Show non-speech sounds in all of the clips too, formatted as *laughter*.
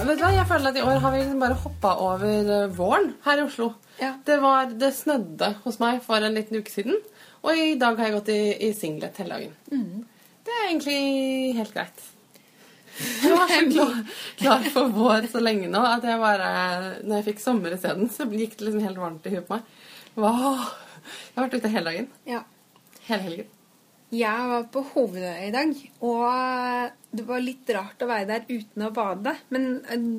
Vet du hva? Jeg føler at i år har vi liksom bare hoppa over eh, våren her i Oslo. Ja. Det, var, det snødde hos meg for en liten uke siden, og i dag har jeg gått i, i singlet hele dagen. Mm. Det er egentlig helt greit. Jeg var så klar, klar for vår så lenge nå at jeg bare Når jeg fikk sommer isteden, så gikk det liksom helt varmt i huet på meg. Wow. Jeg har vært ute hele dagen. Ja. Hele helgen. Jeg var på Hovedøya i dag, og det var litt rart å være der uten å bade. Men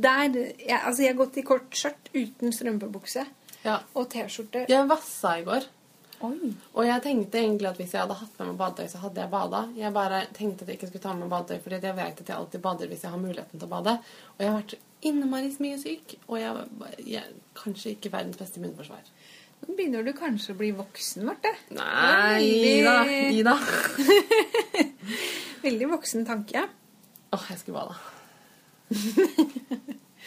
der jeg, Altså, jeg har gått i kort skjørt uten strømpebukse Ja. og T-skjorte. Jeg vassa i går. Oi. Og jeg tenkte egentlig at hvis jeg hadde hatt med meg badetøy, så hadde jeg bada. Jeg bare tenkte at jeg ikke skulle ta med meg badetøy, fordi jeg vet at jeg alltid bader hvis jeg har muligheten til å bade. Og jeg har vært innmari mye syk, og jeg, jeg kanskje ikke verdens beste immunforsvar. Nå begynner du kanskje å bli voksen, Marte. Nei, Veldig- Ida. Ida. *laughs* Veldig voksen tanke. Åh, jeg skulle bade.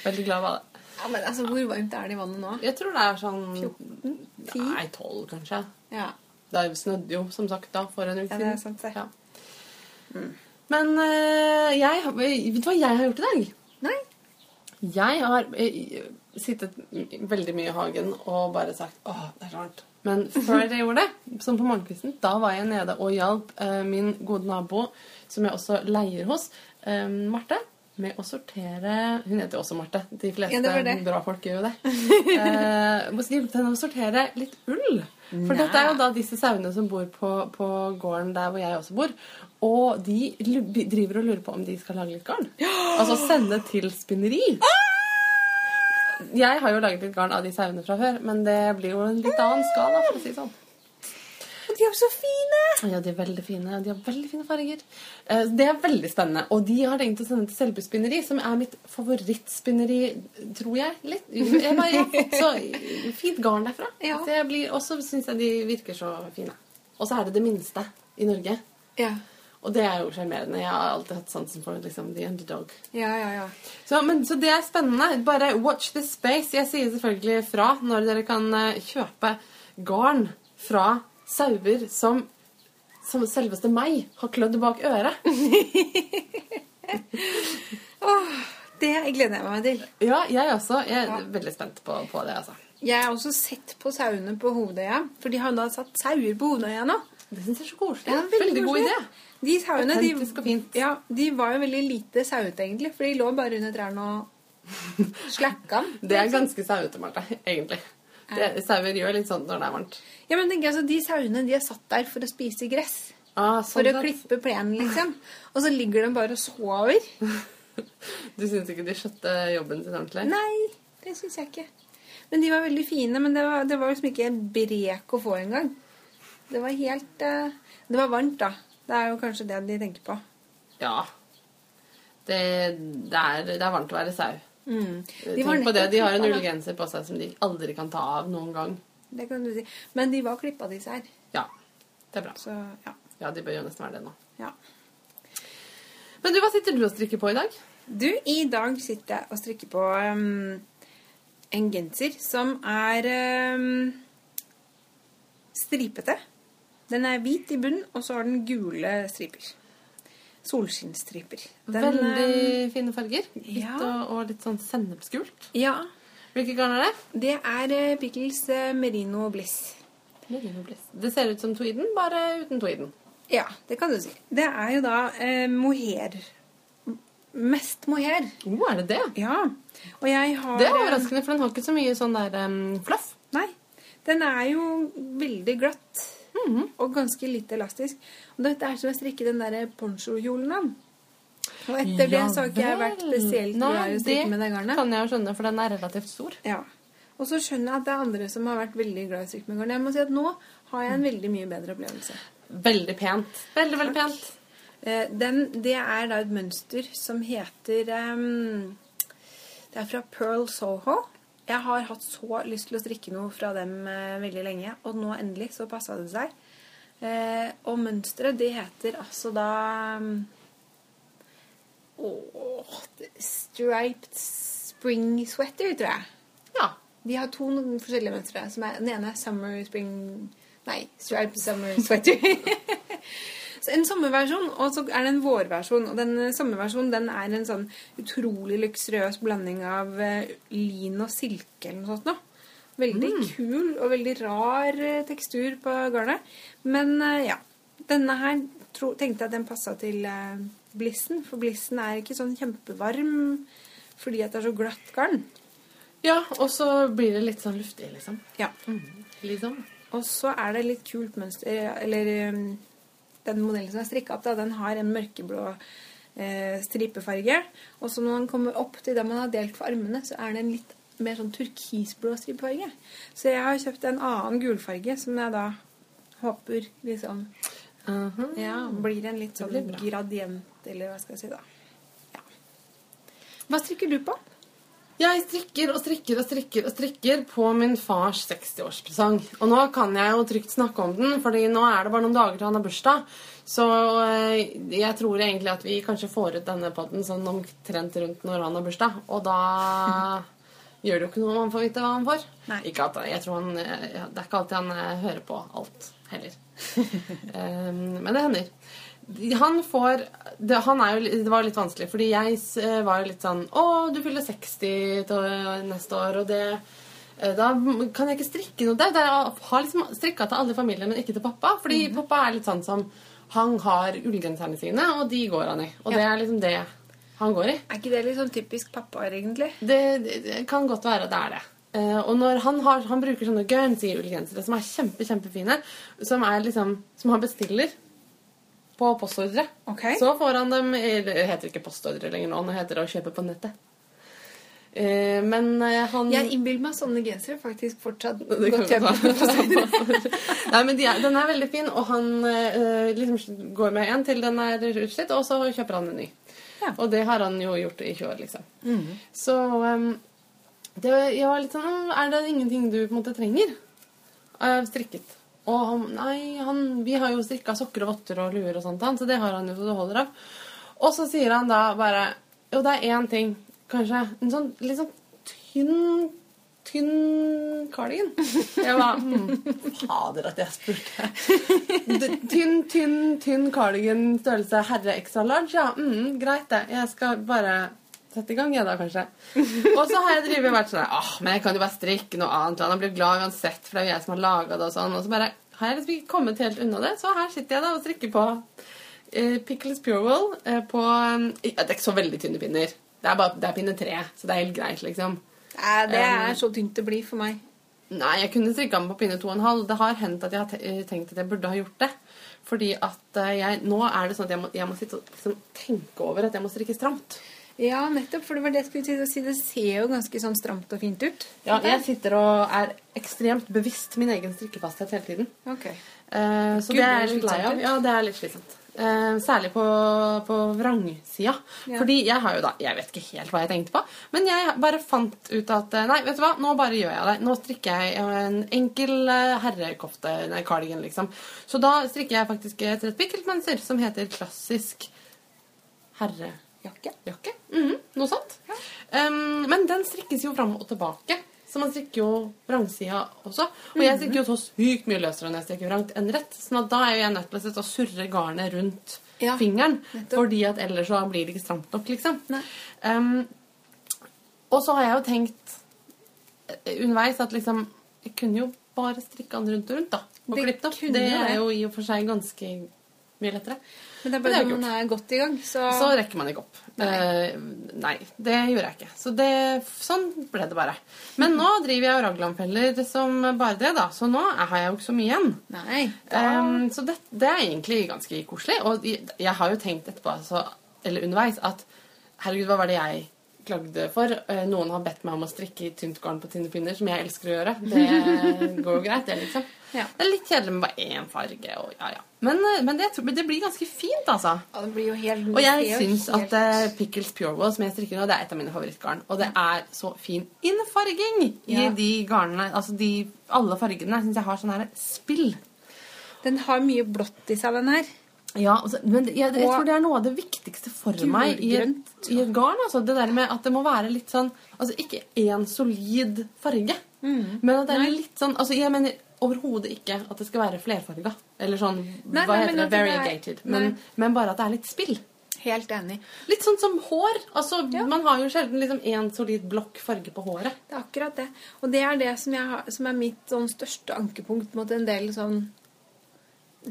Veldig glad i å bade. Ja, men altså, Hvor varmt er det i vannet nå? Jeg tror det er sånn 14? 10? Nei, 12 kanskje. Ja. Det snødde jo, som sagt, da, for en uke Ja, det er sant, det. Ja. Men eh, jeg Vet du hva jeg har gjort i dag? Nei? Jeg har eh, sittet veldig mye i hagen og bare sagt åh, det er så varmt. Men før jeg gjorde det, som på morgenkvisten, da var jeg nede og hjalp eh, min gode nabo, som jeg også leier hos, eh, Marte, med å sortere Hun heter jo også Marte. De fleste Ja, det det. bra folk gjør jo det. Eh, hjelpe henne å sortere litt ull. For Nei. dette er jo da disse sauene som bor på, på gården der hvor jeg også bor. Og de driver og lurer på om de skal lage litt garn. Altså sende til spinneri. Jeg har jo laget litt garn av de sauene fra før, men det blir jo en litt annen skala, for å si det sånn. De er så fine! Ja, de er veldig fine. De har veldig fine farger. Eh, Det er veldig spennende. Og de har tenkt å sende til Selbu spinneri, som er mitt favorittspinneri, tror jeg. Litt. Jeg, har fått så fint garn derfra. *laughs* Ja. Og så syns jeg de virker så fine. Og så er det det minste i Norge. Ja. Og det er jo sjarmerende. Jeg har alltid hatt sansen for liksom, the underdog. Ja, ja, ja. Så, men, så det er spennende. Bare watch this space. Jeg sier selvfølgelig fra når dere kan eh, kjøpe garn fra sauer som, som selveste meg har klødd bak øret. *laughs* Det gleder jeg meg til. Ja, jeg også. Jeg er Ja. veldig spent på, på det, altså. Jeg har også sett på sauene på Hovedøya, for de har da satt sauer på Hovedøya nå. Det syns jeg er så koselig. Ja, veldig, god koselig. idé. De sauene de, ja, de var jo veldig lite sauete, egentlig. For de lå bare under trærne og *laughs* slakka. Det er ganske sauete, Marte, egentlig. Det, sauer gjør litt sånn når det er varmt. Ja, men tenk, altså, De sauene de er satt der for å spise gress. Ah, sånn For å klippe plenen, liksom. Og så ligger de bare og sover. *laughs* Du syns ikke de skjøtte jobben sin ordentlig? Nei, det syns jeg ikke. Men de var veldig fine. Men det var, det var liksom ikke brek å få engang. Det var helt uh, Det var varmt, da. Det er jo kanskje det de tenker på. Ja. Det, det, er, det er varmt å være sau. Mm. De Tenk på det, De har en ullgenser på seg som de aldri kan ta av noen gang. Det kan du si. Men de var klippa, disse her. Ja, det er bra. Så ja. Ja, De bør jo nesten være det nå. ja. Men du, hva sitter du og strikker på i dag? Du, i dag sitter jeg og strikker på um, en genser som er um, stripete. Den er hvit i bunnen, og så har den gule striper. Solskinnsstriper. Veldig um, fine farger. Hvitt ja. og, og litt sånn sennepsgult. Ja. Hvilke garn er det? Det er uh, Pickles uh, Merino Bliss. Merino Bliss. Det ser ut som tweeden, bare uten tweeden. Ja, det kan du si. Det er jo da eh, mohair. Mest mohair. Oh, er det det? Ja. Og jeg har Det er eh, overraskende, for den har ikke så mye sånn der um, fluff. Nei. Den er jo veldig glatt. Mhm. Og ganske litt elastisk. Og dette er som å strikke den der ponchokjolen av. Og etter det så har ikke jeg vært spesielt glad i å strikke med det garnet. kan jeg jo skjønne, for den er relativt stor. Ja. Og så skjønner jeg at det er andre som har vært veldig glad i å strikke med garn. Jeg må si at nå har jeg en veldig mye bedre opplevelse. Veldig pent. Veldig, veldig Takk. pent. Eh, Den, det er da et mønster som heter um, Det er fra Pearl Soho. Jeg har hatt så lyst til å strikke noe fra dem eh, veldig lenge, og nå endelig så passa det seg. Eh, og mønsteret, det heter altså da Åh Striped Spring Sweater, tror jeg. Ja. De har to forskjellige mønstre. Den ene er Summer Spring Nei, Striped Summer Sweater. *laughs* en sommerversjon, og så er det en vårversjon. Og den eh, sommerversjonen den er en sånn utrolig luksuriøs blanding av eh, lin og silke eller noe sånt noe. Veldig kul og veldig rar eh, tekstur på garnet. Men ja. Denne her tro, tenkte jeg at den passa til eh, blissen, for blissen er ikke sånn kjempevarm fordi at det er så glatt garn. Ja, og så blir det litt sånn luftig, liksom. Ja. Liksom. Og så er det litt kult mønster Eller um, den modellen som er strikka opp, da, den har en mørkeblå eh, stripefarge. Og så når man kommer opp til der man har delt for armene, så er det en litt mer sånn turkisblå stripefarge. Så jeg har kjøpt en annen gulfarge som jeg da håper liksom Aha. ja, blir en litt sånn gradient, eller hva skal jeg si da. Ja. Hva strikker du på? Jeg strikker og strikker og strikker og strikker på min fars 60-årspresang. Og nå kan jeg jo trygt snakke om den, fordi nå er det bare noen dager til han har bursdag. Så eh, jeg tror egentlig at vi kanskje får ut denne podden sånn omtrent rundt når han har bursdag. Og da *laughs* gjør det jo ikke noe om han får vite hva han får. Nei. Ikke at jeg tror han, eh, Det er ikke alltid han eh, hører på alt heller. *laughs* men det hender. Han får det, han er jo, det var litt vanskelig, fordi jeg eh, var jo litt sånn Å, du fyller 60 neste år, og det eh, Da kan jeg ikke strikke noe der. Jeg har liksom strikka til alle i familien, men ikke til pappa. Fordi pappa er litt sånn som Han har ullgenserne sine, og de går han i. Og det er liksom det han går i. Er ikke det sånn typisk pappa, egentlig? Det, det, det kan godt være at det er det. Uh, og når han, har, han bruker sånne Guernsey-ullgensere som er kjempe, kjempefine, som, er liksom, som han bestiller på postordre, Okay. så får han dem Det heter ikke postordre lenger nå, nå heter det å kjøpe på nettet. Eh, men eh, han Jeg innbiller meg sånne gensere faktisk fortsatt det godt samme. *laughs* Nei, men de er, Den er veldig fin, og han eh, liksom går med en til den er utslitt, og så kjøper han en ny. Ja. Og det har han jo gjort i 20 år, liksom. Så um, det, jeg var litt sånn Er det ingenting du på en måte trenger? Uh, strikket. Og han Nei, han, vi har jo strikka sokker og votter og luer og sånt, så det har han jo så det holder av. Og så sier han da bare Jo, det er én ting, kanskje. En sånn litt sånn tynn Tynn cardigan. Jeg var mm, Fader, at jeg spurte. Tynn, tynn, tynn cardigan størrelse herre extra large. Ja, mm, greit det. Jeg skal bare sette i gang, jeg da, kanskje. *laughs* Og så har jeg drivet og vært sånn Åh, men jeg kan jo bare strikke noe annet. Han blir glad uansett, for det er jo jeg som har laga det og sånn. Og så bare har jeg liksom ikke kommet helt unna det. Så her sitter jeg da og strikker på eh, Pickles Purewell eh, på eh, Det er ikke så veldig tynne pinner. Det er, bare, det er pinne tre, så det er helt greit, liksom. Nei, det er så tynt det blir for meg. Nei, jeg kunne strikka den på pinne 2,5. Det har hendt at jeg har eh, tenkt at jeg burde ha gjort det. Fordi at eh, jeg, nå er det sånn at jeg må, jeg må sitte og liksom, tenke over at jeg må strikke stramt. Ja, nettopp, for det var det jeg skulle til å si. Det ser jo ganske sånn stramt og fint ut. Ja, jeg sitter og er ekstremt bevisst min egen strikkefasthet hele tiden. Ok. Eh, så Gud, det er jeg litt lei av. Ja, det er litt slitsomt. Eh, særlig på, på vrangsida. Ja. Fordi jeg har jo da Jeg vet ikke helt hva jeg tenkte på, men jeg bare fant ut at eh, Nei, vet du hva, nå bare gjør jeg det. Nå strikker jeg en enkel eh, herrekofte, nei, cardigan, liksom. Så da strikker jeg faktisk et rett pikkeltmønster som heter klassisk herrejakke. Jakke? Mhm, noe sånt. Um, men den strikkes jo fram og tilbake. Så man strikker jo vrangsida også. Og jeg strikker jo så sykt mye løsere når jeg strikker vrangt enn rett. sånn da er jo jeg nødt til å surre garnet rundt Ja, fingeren. nettopp. Fordi at ellers så blir det ikke stramt nok, liksom. Um, og så har jeg jo tenkt eh, underveis at liksom Jeg kunne jo bare strikke den rundt og rundt, da. Og Det den opp. Det er jo i og for seg ganske mye lettere. Men det er bare når man er godt i gang, så, Så rekker man ikke opp. Eh, nei, det gjorde jeg ikke. Så det, sånn ble det bare. Men nå driver jeg og raglanfeller som bare det, da. Så nå har jeg jo ikke så mye igjen. Nei. Um, så det, det er egentlig ganske koselig. Og jeg, har jo tenkt etterpå, altså, eller underveis, at herregud, hva var det jeg klagde for? Eh, Noen har bedt meg om å strikke i tynt garn på tynne pinner, som jeg elsker å gjøre. Det går jo greit, det, liksom. Ja. Det er litt kjedelig med bare én farge. Og, ja, ja. Men, eh, men det, det blir ganske fint, altså. ja, det blir jo helt Og jeg syns helt- at uh, Pickles Purewool, som jeg strikker nå, det er et av mine favorittgarn. Og det er så fin innfarging i de garnene. Altså de, alle fargene syns jeg har sånn her spill. Den har mye blått i seg, den her. Ja, altså, men jeg, jeg tror det er noe av det viktigste for meg i et, i et garn. Altså, det der med at det må være litt sånn Altså ikke én solid farge, men at det er Nei. litt sånn altså, jeg mener, overhodet ikke at det skal være flerfarga. Eller sånn Nei, Hva nei, heter det? at det er- Variegated. Men, men bare at det er litt spill. Helt enig. Litt sånn som hår. Altså, Ja. Man har jo sjelden liksom én solid blokk farge på håret. Det er akkurat det. Og det er det som, har, som er mitt sånn største ankepunkt mot en del sånn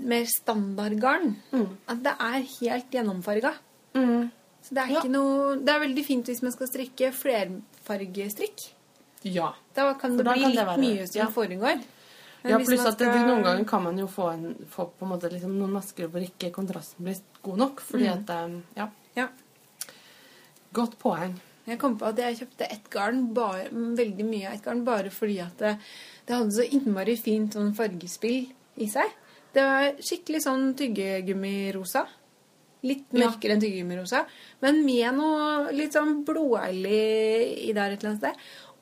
mer standardgarn. Mm. At det er helt gjennomfarga. Så det er Ja. ikke noe Det er veldig fint hvis man skal strikke flerfargestrikk. Ja. Da kan det da bli kan det litt mye som ja. foregår. Men ja pluss at skal- noen ganger kan man jo få, en, få på en måte liksom noen masker hvor ikke kontrasten blir god nok. Fordi Mm. at eh, Ja. Ja. Godt poeng. Jeg kom på at jeg kjøpte ett garn, bare, veldig mye av ett garn, bare fordi at det, det hadde så innmari fint sånn fargespill i seg. Det var skikkelig sånn tyggegummirosa. Litt Ja. mørkere enn tyggegummirosa, men med noe litt sånn blodærlig i der et eller annet sted.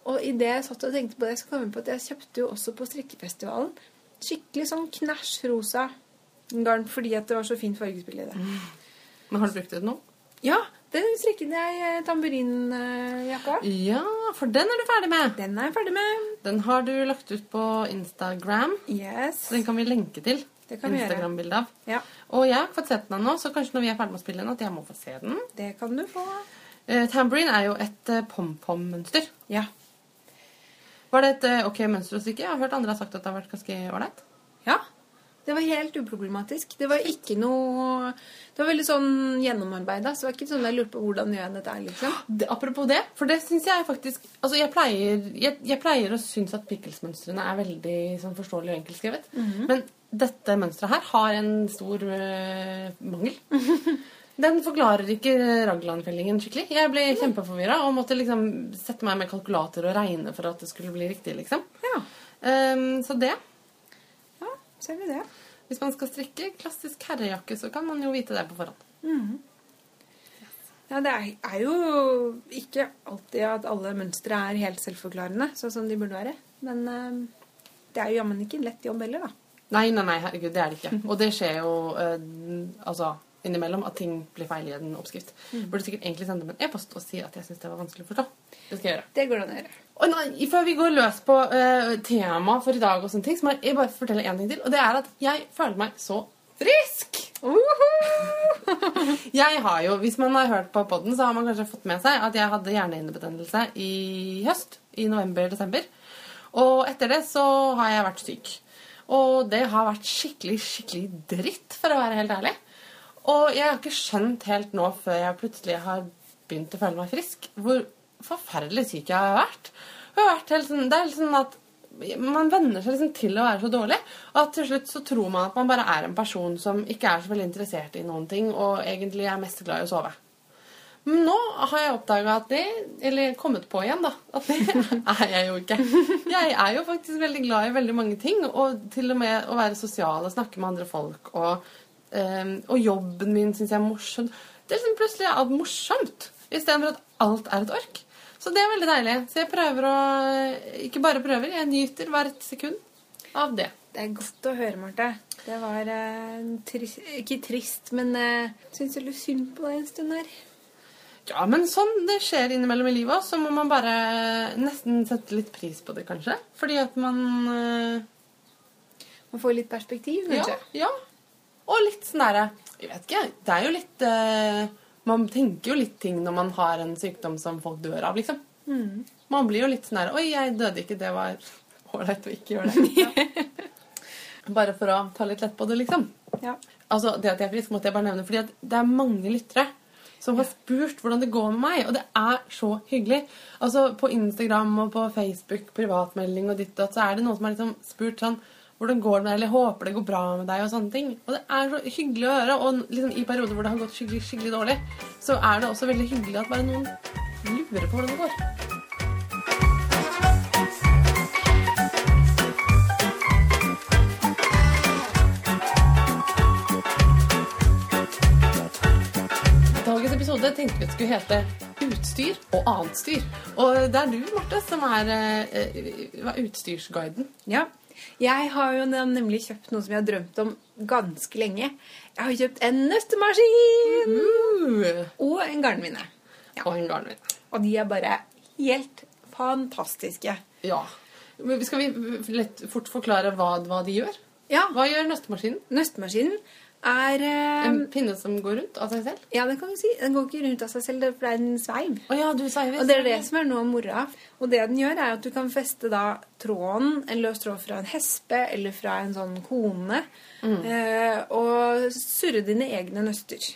Og idet jeg satt og tenkte på det, så kom jeg på at jeg kjøpte jo også på strikkefestivalen skikkelig sånn knæsj rosa garn fordi at det var så fint fargespill i det. Men har du brukt det nå? Ja, den strikket jeg i tamburinjakka. Ja, for den er du ferdig med. Den er jeg ferdig med. Den har du lagt ut på Instagram. Yes. Den kan vi lenke til. Det kan. Instagram-bilde av. Ja, Og jeg har ikke fått sett den ennå, så kanskje når vi er ferdig med å spille den, at jeg må få se den. det kan du få. Eh, tambourine er jo et eh, pom-pom-mønster. Ja. Var det et eh, ok mønster å strikke? Jeg har hørt andre har sagt at det har vært ganske ålreit. Ja. Det var helt uproblematisk. Det var ikke noe Det var veldig sånn gjennomarbeida, så det var ikke sånn jeg lurte på hvordan gjør jeg dette her, liksom. Det, apropos det, for det syns jeg faktisk Altså, jeg pleier, jeg, jeg pleier å synes at pickles-mønstrene er veldig sånn forståelig og enkeltskrevet. Men dette mønsteret her har en stor øh, mangel. *laughs* Den forklarer ikke Ragland-fellingen skikkelig. Jeg ble kjempeforvirra og måtte liksom sette meg med kalkulator og regne for at det skulle bli riktig, liksom. Ja. Um, så det. ja ser vi det? Hvis man skal strikke klassisk herrejakke, så kan man jo vite det på forhånd. Ja, det er, jo ikke alltid at alle mønstre er helt selvforklarende, sånn som de burde være. Men eh, det er jo jammen ikke en lett jobb heller, da. Nei, nei, nei, herregud, det er det ikke. Og det skjer jo eh, altså, innimellom at ting blir feil i en oppskrift. Burde sikkert egentlig sende dem en e-post og si at jeg syns det var vanskelig å forstå. Det skal jeg gjøre. Det går an å gjøre. Og nei, Før vi går løs på uh, temaet for i dag, og sånne ting, så må jeg bare fortelle en ting til. Og det er at jeg føler meg så frisk! *laughs* Jeg har jo, Hvis man har hørt på podden, så har man kanskje fått med seg at jeg hadde hjernehinnebetennelse i høst. I november-desember. Og etter det så har jeg vært syk. Og det har vært skikkelig, skikkelig dritt, for å være helt ærlig. Og jeg har ikke skjønt helt nå, før jeg plutselig har begynt å føle meg frisk, hvor forferdelig syk jeg har vært. Jeg har vært sånn, det er helt sånn at man venner seg liksom til å være så dårlig. At til slutt så tror man at man bare er en person som ikke er så veldig interessert i noen ting, og egentlig er mest glad i å sove. Men nå har jeg oppdaga at det Eller kommet på igjen, da. At det *laughs* er jeg jo ikke. Jeg er jo faktisk veldig glad i veldig mange ting. Og til og med å være sosial og snakke med andre folk. Og, og jobben min syns jeg er morsom. Det er liksom plutselig alt morsomt. Istedenfor at alt er et ork. Så det er veldig deilig. Så jeg prøver å Ikke bare prøver, jeg nyter hvert sekund av det. Det er godt å høre, Marte. Det var eh, trist, ikke trist, men eh, syns litt synd på deg en stund her. Ja, men sånn det skjer innimellom i livet så må man bare nesten sette litt pris på det, kanskje. Fordi at man eh, Man får litt perspektiv, Ja. ja. Og litt sånn derre Jeg vet ikke, det er jo litt eh, Man tenker jo litt ting når man har en sykdom som folk dør av, liksom. Man blir jo litt sånn der Oi, jeg døde ikke. Det var ålreit å ikke gjøre det. *laughs* bare for å ta litt lett på det, liksom. Ja. Altså, Det at jeg er frisk, måtte jeg bare nevne, fordi det er mange lyttere som har spurt hvordan det går med meg, og det er så hyggelig. Altså, På Instagram og på Facebook, privatmelding og ditt og datt, så er det noen som har liksom spurt sånn hvordan går det med deg, eller håper det går bra med deg, og sånne ting. Og det er så hyggelig å høre. Og liksom i perioder hvor det har gått skikkelig, skikkelig dårlig, så er det også veldig hyggelig at bare noen lurer på hvordan det går. Dagens episode tenkte vi skulle hete Utstyr og annet styr. Og det er du, Marte, som er eh, eh, utstyrsguiden. Ja. Jeg har jo nemlig kjøpt noe som jeg har drømt om ganske lenge. Jeg har kjøpt en nøstemaskin Uh, og en garnvinne. Ja. og en garnvinne. Og de er bare helt fantastiske. Ja. Men Skal vi lett fort forklare hva, hva de gjør? Ja, Hva gjør nøstemaskinen? nøstemaskinen er eh, En pinne som går rundt av seg selv? Ja, det kan du si. Den går ikke rundt av seg selv, for det er en sveiv. Oh, ja, du sveiver. Og det er det som er noe av moroa. Og det den gjør, er at du kan feste da tråden, en løs tråd fra en hespe eller fra en sånn kone, eh, og surre dine egne nøster.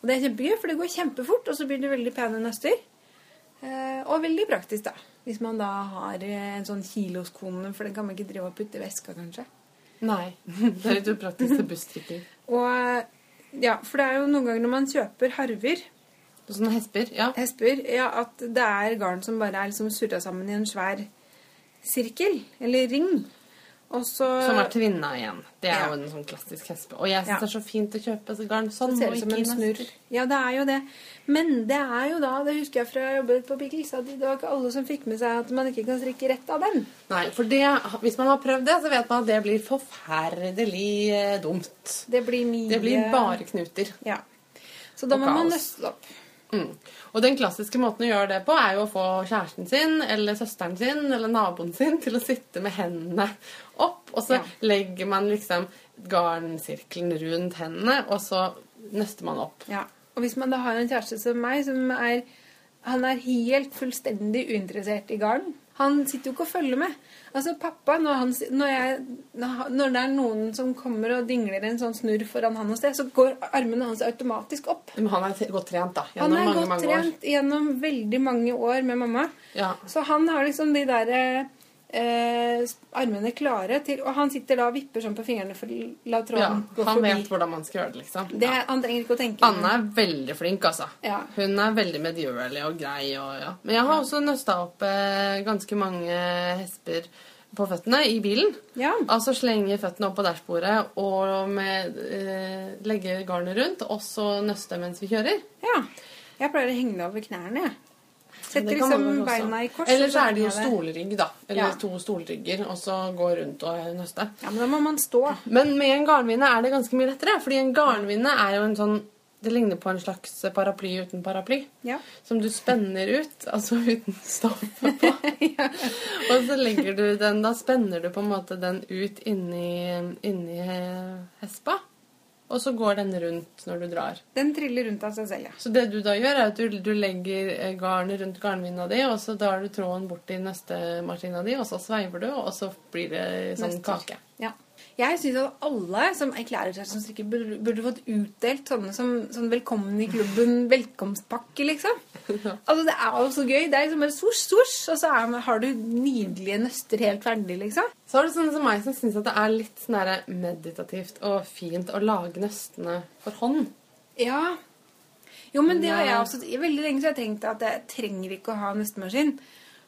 Og det er kjempegøy, for det går kjempefort, og så blir det veldig pene nøster. Eh, og veldig praktisk, da. Hvis man da har eh, en sånn kiloskone, for den kan man ikke drive og putte i veska, kanskje. Nei. *laughs* Det er litt upraktisk til busstrikker. Og ja, for det er jo noen ganger når man kjøper harver, Sånne hesper. Ja. hesper, ja, at det er garn som bare er liksom surra sammen i en svær sirkel, eller ring. Og så Som er tvinna igjen. Det er Ja. jo en sånn klassisk hespe. Og jeg syns Ja. det er så fint å kjøpe så garn sånn. ser og ut som en snurr. Ja, det er jo det. Men det er jo da, det husker jeg fra jeg jobbet på Pickles, at det var ikke alle som fikk med seg at man ikke kan strikke rett av den. Nei, for det, hvis man har prøvd det, så vet man at det blir forferdelig eh, dumt. Det blir mye Det blir bare knuter. Ja. Så da må man nøste opp. Mm. Og den klassiske måten å gjøre det på, er jo å få kjæresten sin eller søsteren sin eller naboen sin til å sitte med hendene opp, og så Ja. legger man liksom garnsirkelen rundt hendene, og så nøster man opp. Ja. Og hvis man da har en kjæreste som meg, som er Han er helt fullstendig uinteressert i garn. Han sitter jo ikke og følger med. Altså, pappa, når, han, når, jeg, når det er noen som kommer og dingler en sånn snurr foran han og sted, så går armene hans automatisk opp. Men han er godt trent, da. Han Gjennom er mange, godt mange år. trent gjennom veldig mange år med mamma. Ja. Så han har liksom de der eh, armene klare til Og han sitter da og vipper sånn på fingrene for la ja. tråden gå Han forbi. vet hvordan man skal gjøre det, liksom. Det, Ja. Han trenger ikke å tenke. Anne er veldig flink, altså. Ja. Hun er veldig medgjørlig og grei. Og, ja. Men jeg har også nøsta opp eh, ganske mange hesper på føttene i bilen. Ja. Altså slenge føttene opp på dashbordet og med, eh, legge garnet rundt, og så nøste mens vi kjører. ja. Jeg pleier å henge det over knærne. jeg. Setter liksom beina i kors. Eller så er det jo stolrygg, da. Eller Ja. to stolrygger, og så gå rundt og nøste. Ja, men da må man stå. Men med en garnvinne er det ganske mye lettere, fordi en garnvinne er jo en sånn Det ligner på en slags paraply uten paraply. Ja. Som du spenner ut, altså uten stoff på. *laughs* *laughs* Og så legger du den Da spenner du på en måte den ut inni, inni eh, hespa. Og så går den rundt når du drar. Den triller rundt av seg selv, ja. Så det du da gjør, er at du, du legger eh, garnet rundt garnvinna di, og så drar du tråden bort i nøstemaskina di, og så sveiver du, og så blir det sånn Nøster. kake. ja. Jeg syns at alle som erklærer seg som strikker, burde, fått utdelt sånne som sånn velkommen i klubben, velkomstpakke, liksom. Altså, Det er jo så gøy. Det er liksom bare svosj, svosj, og så er, har du nydelige nøster helt ferdig, liksom. Så har du sånne som meg som syns at det er litt sånn meditativt og fint å lage nøstene for hånd. Ja. Jo, men det har jeg også I veldig lenge så har jeg tenkt at jeg trenger ikke å ha nøstemaskin.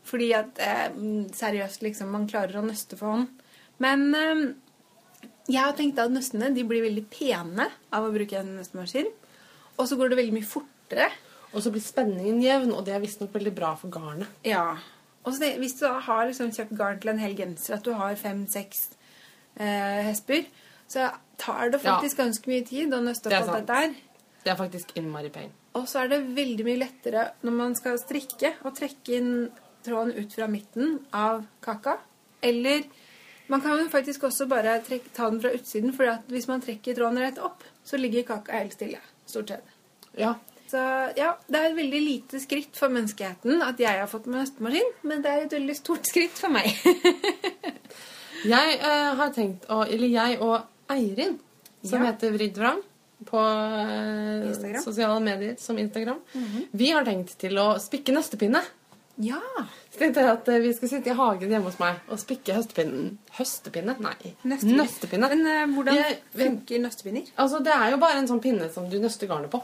Fordi at eh, seriøst, liksom, man klarer å nøste for hånd. Men eh, jeg har tenkt at nøstene de blir veldig pene av å bruke en nøstemaskin. Og så går det veldig mye fortere. Og så blir spenningen jevn, og det er visstnok veldig bra for garnet. Ja. Og så det, hvis du har liksom kjøpt garn til en hel genser, at du har fem-seks eh, hesper, så tar det Ja. faktisk ganske mye tid å nøste Det er alt dette her. Det er faktisk innmari pain. Og så er det veldig mye lettere når man skal strikke, å trekke inn tråden ut fra midten av kaka. Eller man kan jo faktisk også bare trekke, ta den fra utsiden, for hvis man trekker tråden rett opp, så ligger kaka helt stille. Stort sett. Ja. Så ja, det er et veldig lite skritt for menneskeheten at jeg har fått med nøstemaskin, men det er et veldig stort skritt for meg. *laughs* Jeg eh, har tenkt å Eller jeg og Eirin, som Ja. heter Vridd Vrang på eh, sosiale medier som Instagram, vi har tenkt til å spikke nøstepinne. ja. Så tenkte jeg at eh, vi skulle sitte i hagen hjemme hos meg og spikke høstepinnen. Høstepinne? Nei. Nøstepinne. Nøstepinne. Men uh, hvordan Jeg- funker nøstepinner? Altså, det er jo bare en sånn pinne som du nøster garnet på.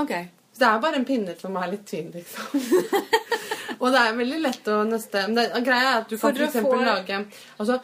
Ok. Så det er bare en pinne som er litt tynn, liksom. *laughs* og det er veldig lett å nøste. Men det, greia er at du kan For Får... lage Altså,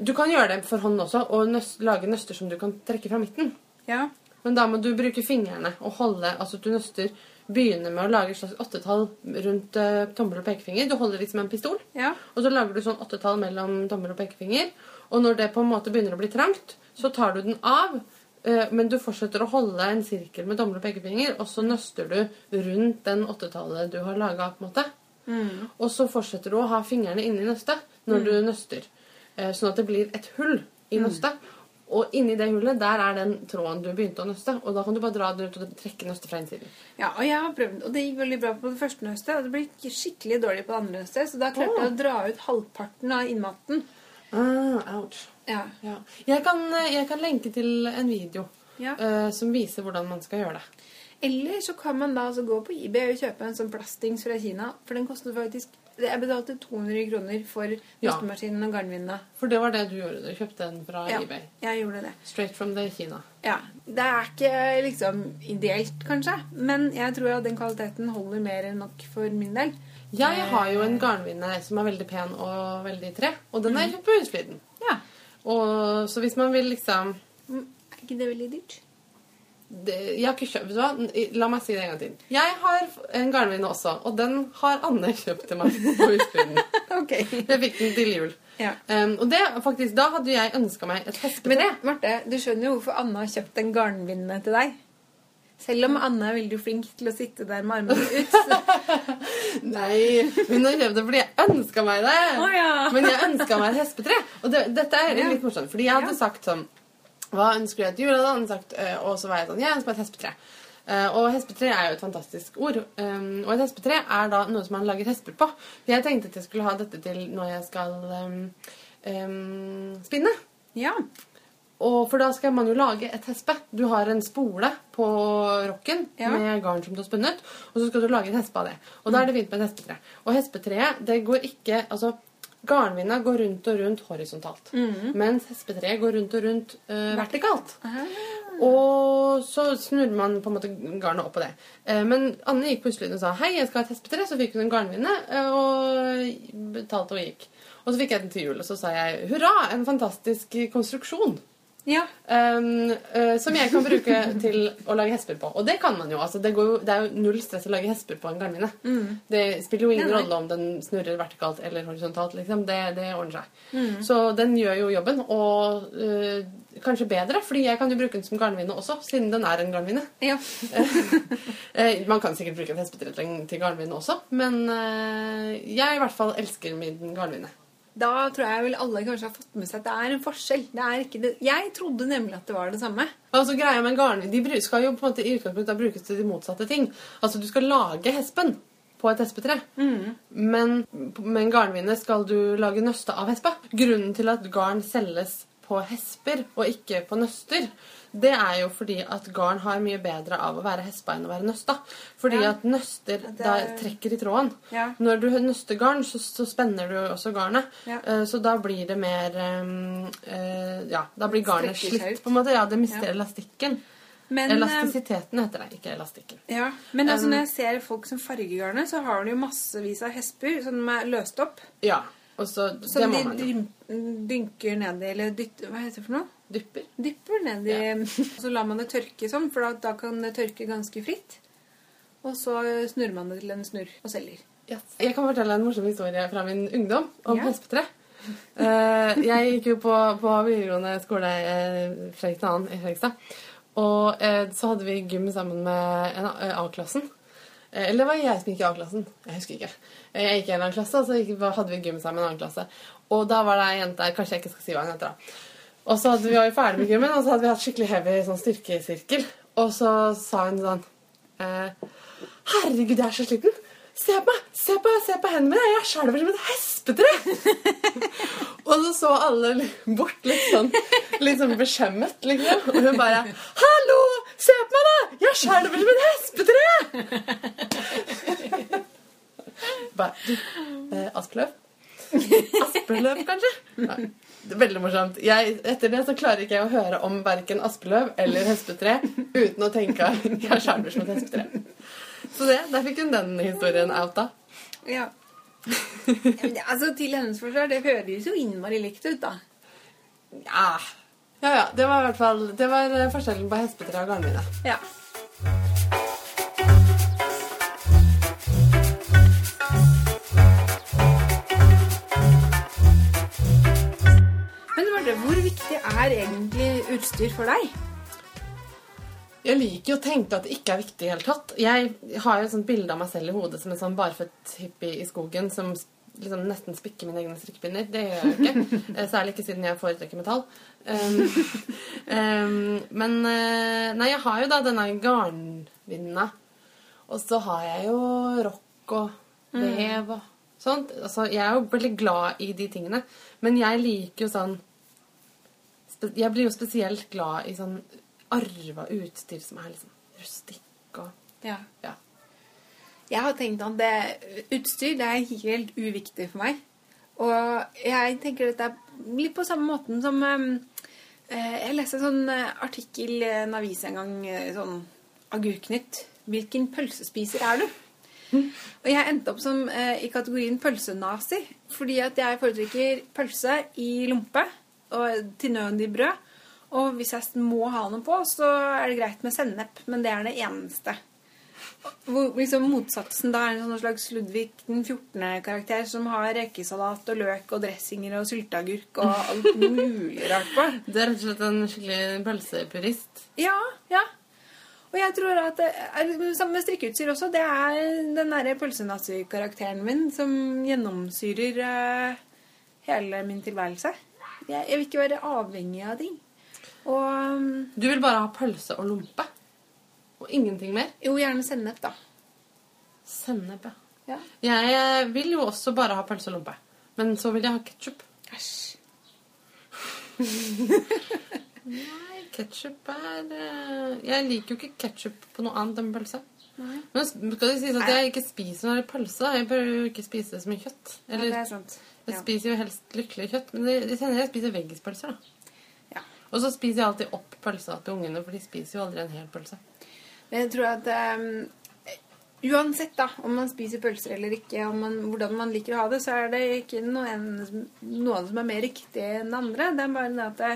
du kan gjøre det for hånd også, og nøst, lage nøster som du kan trekke fra midten. Ja. Men da må du bruke fingrene og holde Altså du nøster Begynner med å lage et slags åttetall rundt uh, tommel og pekefinger. Du holder liksom en pistol. Ja. Og så lager du sånn åttetall mellom tommel og pekefinger. Og når det på en måte begynner å bli trangt, så tar du den av. Uh, Men du fortsetter å holde en sirkel med tommel og pekefinger, og så nøster du rundt den åttetallet du har laga. måte. Og så fortsetter du å ha fingrene inni nøstet når du nøster. uh, Sånn at det blir et hull i nøstet. Og inni det hullet der er den tråden du begynte å nøste. Og da kan du bare dra det ut og trekke nøstet fra innsiden. Ja, og jeg har prøvd, og det gikk veldig bra på det første nøstet, og det ble skikkelig dårlig på det andre nøstet, så da klarte jeg å dra ut halvparten av innmaten. Ah, ouch. Ja. Ja. Jeg, kan, jeg kan lenke til en video Ja. uh, som viser hvordan man skal gjøre det. Eller så kan man da altså gå på eBay og kjøpe en sånn plastings fra Kina, for den koster faktisk Jeg betalte 200 kroner for Ja. og garnvinene. For det var det du gjorde. Du kjøpte den fra Ja, eBay. jeg gjorde det. Straight from the Kina. Ja, Det er ikke liksom ideelt, kanskje, men jeg tror at den kvaliteten holder mer enn nok for min del. Jeg har jo en garnvinne som er veldig pen og veldig tre, og den er kjøpt på Husfliden. Ja. Og så hvis man vil liksom Mm, Er ikke det veldig dyrt? Jeg har ikke kjøpt Vet du hva? La meg si det en gang til. Jeg har en garnvinne også, og den har Anne kjøpt til meg på Husfliden. *laughs* Ok. Jeg fikk den til jul. Ja. Um, og det, faktisk, da hadde jeg ønska meg et hespetre. Men Marte, du skjønner jo hvorfor Anne har kjøpt en garnvinne til deg. Selv om Anne er veldig flink til å sitte der med armene ut. *laughs* Nei, hun har kjøpt det fordi jeg ønska meg det. Oh, ja. Men jeg ønska meg et hespetre. Og det, dette er litt morsomt, fordi jeg hadde Ja. sagt sånn Hva ønsker du deg til jul? Hadde han sagt, eh, og så var jeg sånn Jeg ønsker meg et hespetre. Eh, og hespetre er jo et fantastisk ord. Um, og et hespetre er da noe som man lager hesper på. Jeg tenkte at jeg skulle ha dette til når jeg skal um, um, spinne. Ja. Og for da skal man jo lage et hespe. Du har en spole på rokken Ja. med garn som du har spunnet, og så skal du lage et hespe av det. Og da er det fint med et hespetre. Og hespetreet, det går ikke Altså, garnvinna går rundt og rundt horisontalt. Mens hespetreet går rundt og rundt uh, vertikalt. Og så snurrer man på en måte garnet opp på det. Uh, men Anne gikk på Huslyden og sa hei, jeg skal ha et hespetre. Så fikk hun en garnvinne uh, og betalte og gikk. Og så fikk jeg den til jul, og så sa jeg hurra, en fantastisk konstruksjon. Ja. Um, uh, som jeg kan bruke til å lage hesper på. Og det kan man jo. altså Det, går jo, det er jo null stress å lage hesper på en garnvinne. Det spiller jo ingen rolle om den snurrer vertikalt eller horisontalt. liksom Det, det ordner seg. Mm. Så den gjør jo jobben, og uh, kanskje bedre, fordi jeg kan jo bruke den som garnvinne også, siden den er en garnvinne. ja. uh, *laughs* man kan sikkert bruke en hespetre til garnmine også, men jeg i hvert fall elsker min garnvinne. Da tror jeg vel alle kanskje har fått med seg at det er en forskjell. Det er. Jeg trodde nemlig at det var det samme. Altså greia med garn, De skal jo på en måte i utgangspunktet brukes til de motsatte ting. Altså Du skal lage hespen på et hespetre, men med en garnvinne skal du lage nøste av hespe. Grunnen til at garn selges på hesper og ikke på nøster, det er jo fordi at garn har mye bedre av å være hespa enn å være nøsta. Fordi Ja. at nøster Det da er- trekker i tråden. Ja. Når du nøster garn, så, så spenner du også garnet. Ja. Eh, Så da blir det mer um, uh, Ja, da blir garnet slitt, på en måte. Ja, det mister elastikken. Men, Elastisiteten heter det, ikke elastikken. ja. Men altså, Um, når jeg ser folk som farger garnet, så har de jo massevis av hesper som er løst opp. Ja, og så Det Som de dynker ned i, eller dytter Hva heter det for noe? Dypper. Dypper ned i Og *laughs* så lar man det tørke sånn, for da, da kan det tørke ganske fritt. Og så snurrer man det til en snurr og selger. Yes. Jeg kan fortelle en morsom historie fra min ungdom om Ja. hespetre. uh, jeg gikk jo på, på videregående skole uh, Fredrikstad annen i Fredrikstad. Og uh, så hadde vi gym sammen med eh, A-klassen. Eh, eller det var jeg som gikk i A-klassen. Jeg husker ikke. Eh, Jeg gikk i en annen klasse, og så gikk, hadde vi gym sammen med en annen klasse. Og da var det ei jente der Kanskje jeg ikke skal si hva hun heter, da. Og så hadde vi var jo ferdig med gymmen, og så hadde vi hatt skikkelig heavy sånn styrkesirkel. Og så sa hun sånn eh, Herregud, jeg er så sliten. Se på meg! Se på, se på hendene mine! Jeg skjelver som et hespetre! *laughs* og så så alle bort litt sånn litt sånn beskjemmet, liksom. Og hun bare Hallo! Se på meg, da! Jeg skjelver som et hespetre! *laughs* bare, eh, Aspeløv? *laughs* Aspeløv, kanskje? Nei. Veldig morsomt. Jeg, etter det så klarer ikke jeg å høre om verken aspeløv eller hespetre uten å tenke at jeg skjelver som et hespetre. Så det, der fikk hun den historien outa. Ja. Men altså, Til hennes forsvar, det høres jo innmari likt ut, da. Ja. ja, ja. Det var i hvert fall Det var eh, forskjellen på hespetre og garnvinne. Ja. Marte, hvor viktig er egentlig utstyr for deg? Jeg liker jo å tenke at det ikke er viktig i det hele tatt. Jeg har jo et sånt bilde av meg selv i hodet som en sånn barfødt hippie i skogen som liksom nesten spikker mine egne strikkepinner. Det gjør jeg ikke. *laughs* Eh, Særlig ikke siden jeg foretrekker metall. Um, *laughs* um, men eh, Nei, jeg har jo da denne garnvinna. Og så har jeg jo rock og vev og sånt. Altså, jeg er jo veldig glad i de tingene. Men jeg liker jo sånn Jeg blir jo spesielt glad i sånn arva utstyr som er liksom rustikk og Ja. Ja. Jeg har tenkt at det, utstyr det er helt uviktig for meg. Og jeg tenker dette litt på samme måten som um, eh, Jeg leste en sånn eh, artikkel i en avis en gang, eh, sånn Agurknytt. Hvilken pølsespiser er du? Og jeg endte opp som eh, i kategorien pølsenazi. Fordi at jeg foretrekker pølse i lompe og til nød i brød. Og hvis jeg må ha noe på, så er det greit med sennep. Men det er det eneste. Hvor liksom motsatsen da er en sånn slags Ludvig den 14.-karakter som har rekesalat og løk og dressinger og sylteagurk og alt *laughs* mulig rart på. Det er rett og slett en skikkelig pølsepurist. Ja, ja. Og jeg tror at det er samme med strikkeutstyr også. Det er den derre pølsenazi-karakteren min som gjennomsyrer uh, hele min tilværelse. Jeg, jeg vil ikke være avhengig av ting. Og um, Du vil bare ha pølse og lompe? Og ingenting mer? jo, gjerne sennep, da. Sennep, ja. Ja. Jeg eh, vil jo også bare ha pølse og lompe. Men så vil jeg ha ketsjup. Æsj. Nei, ketsjup er eh, Jeg liker jo ikke ketsjup på noe annet enn pølse. Men skal det sies at jeg ikke spiser noe pølse? Jeg bør jo ikke spise så mye kjøtt. Eller det er sant. Jeg Ja. spiser jo helst lykkelig kjøtt, men hender jeg spiser veggispølser, da. Ja. Og så spiser jeg alltid opp pølsa til ungene, for de spiser jo aldri en hel pølse. Men jeg tror at um, uansett da, om man spiser pølser eller ikke, om man, hvordan man liker å ha det, så er det ikke noen, noen som er mer riktig enn andre. Det er bare det at det,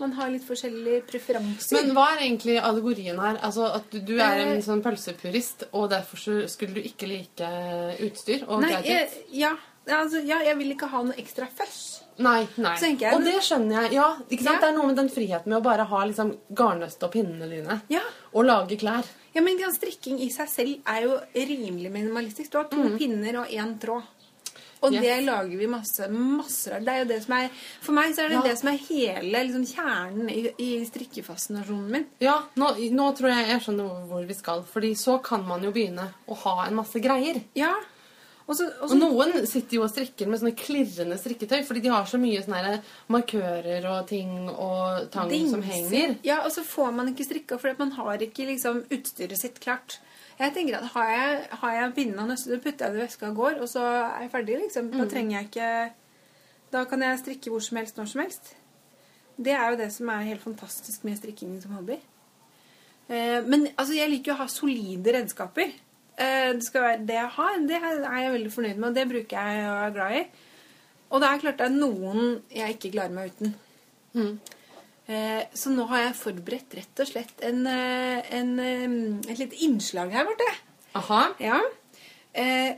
man har litt forskjellige preferanser. Men hva er egentlig allegorien her? Altså At du, du er en Eh. sånn pølsepurist, og derfor så skulle du ikke like utstyr og Nei, jeg, ja, altså, ja, jeg vil ikke ha noe ekstra føss. Nei, nei. Jeg- og det skjønner jeg. Ja, ikke sant? Ja. Det er noe med den friheten med å bare ha liksom garnnøste og pinnene dine. Ja. Og lage klær. Ja, men strikking i seg selv er jo rimelig minimalistisk. Du har to pinner og én tråd. Og Yes. det lager vi masse, masse av. Det er jo det som er, for meg så er det Ja. det som er hele liksom, kjernen i, i strikkefascinasjonen min. Ja, nå, nå tror jeg jeg skjønner hvor vi skal. Fordi så kan man jo begynne å ha en masse greier. Ja. Og så, og Og noen sitter jo og strikker med sånne klirrende strikketøy, fordi de har så mye sånne markører og ting og tang som henger. Ja, og så får man ikke strikka fordi man har ikke liksom utstyret sitt klart. Jeg tenker at Har jeg, har jeg pinnen og nøstet, putter jeg det i veska og går, og så er jeg ferdig. liksom. Mm. Da trenger jeg ikke Da kan jeg strikke hvor som helst, når som helst. Det er jo det som er helt fantastisk med strikking som hobby. Eh, men altså, jeg liker jo å ha solide redskaper. Eh, det skal være det jeg har. Det er jeg veldig fornøyd med, og det bruker jeg og er glad i. Og det er klart det er noen jeg ikke klarer meg uten. Mm. Eh, så nå har jeg forberedt rett og slett en, eh, en, et lite innslag her borte. Aha. Ja. Eh,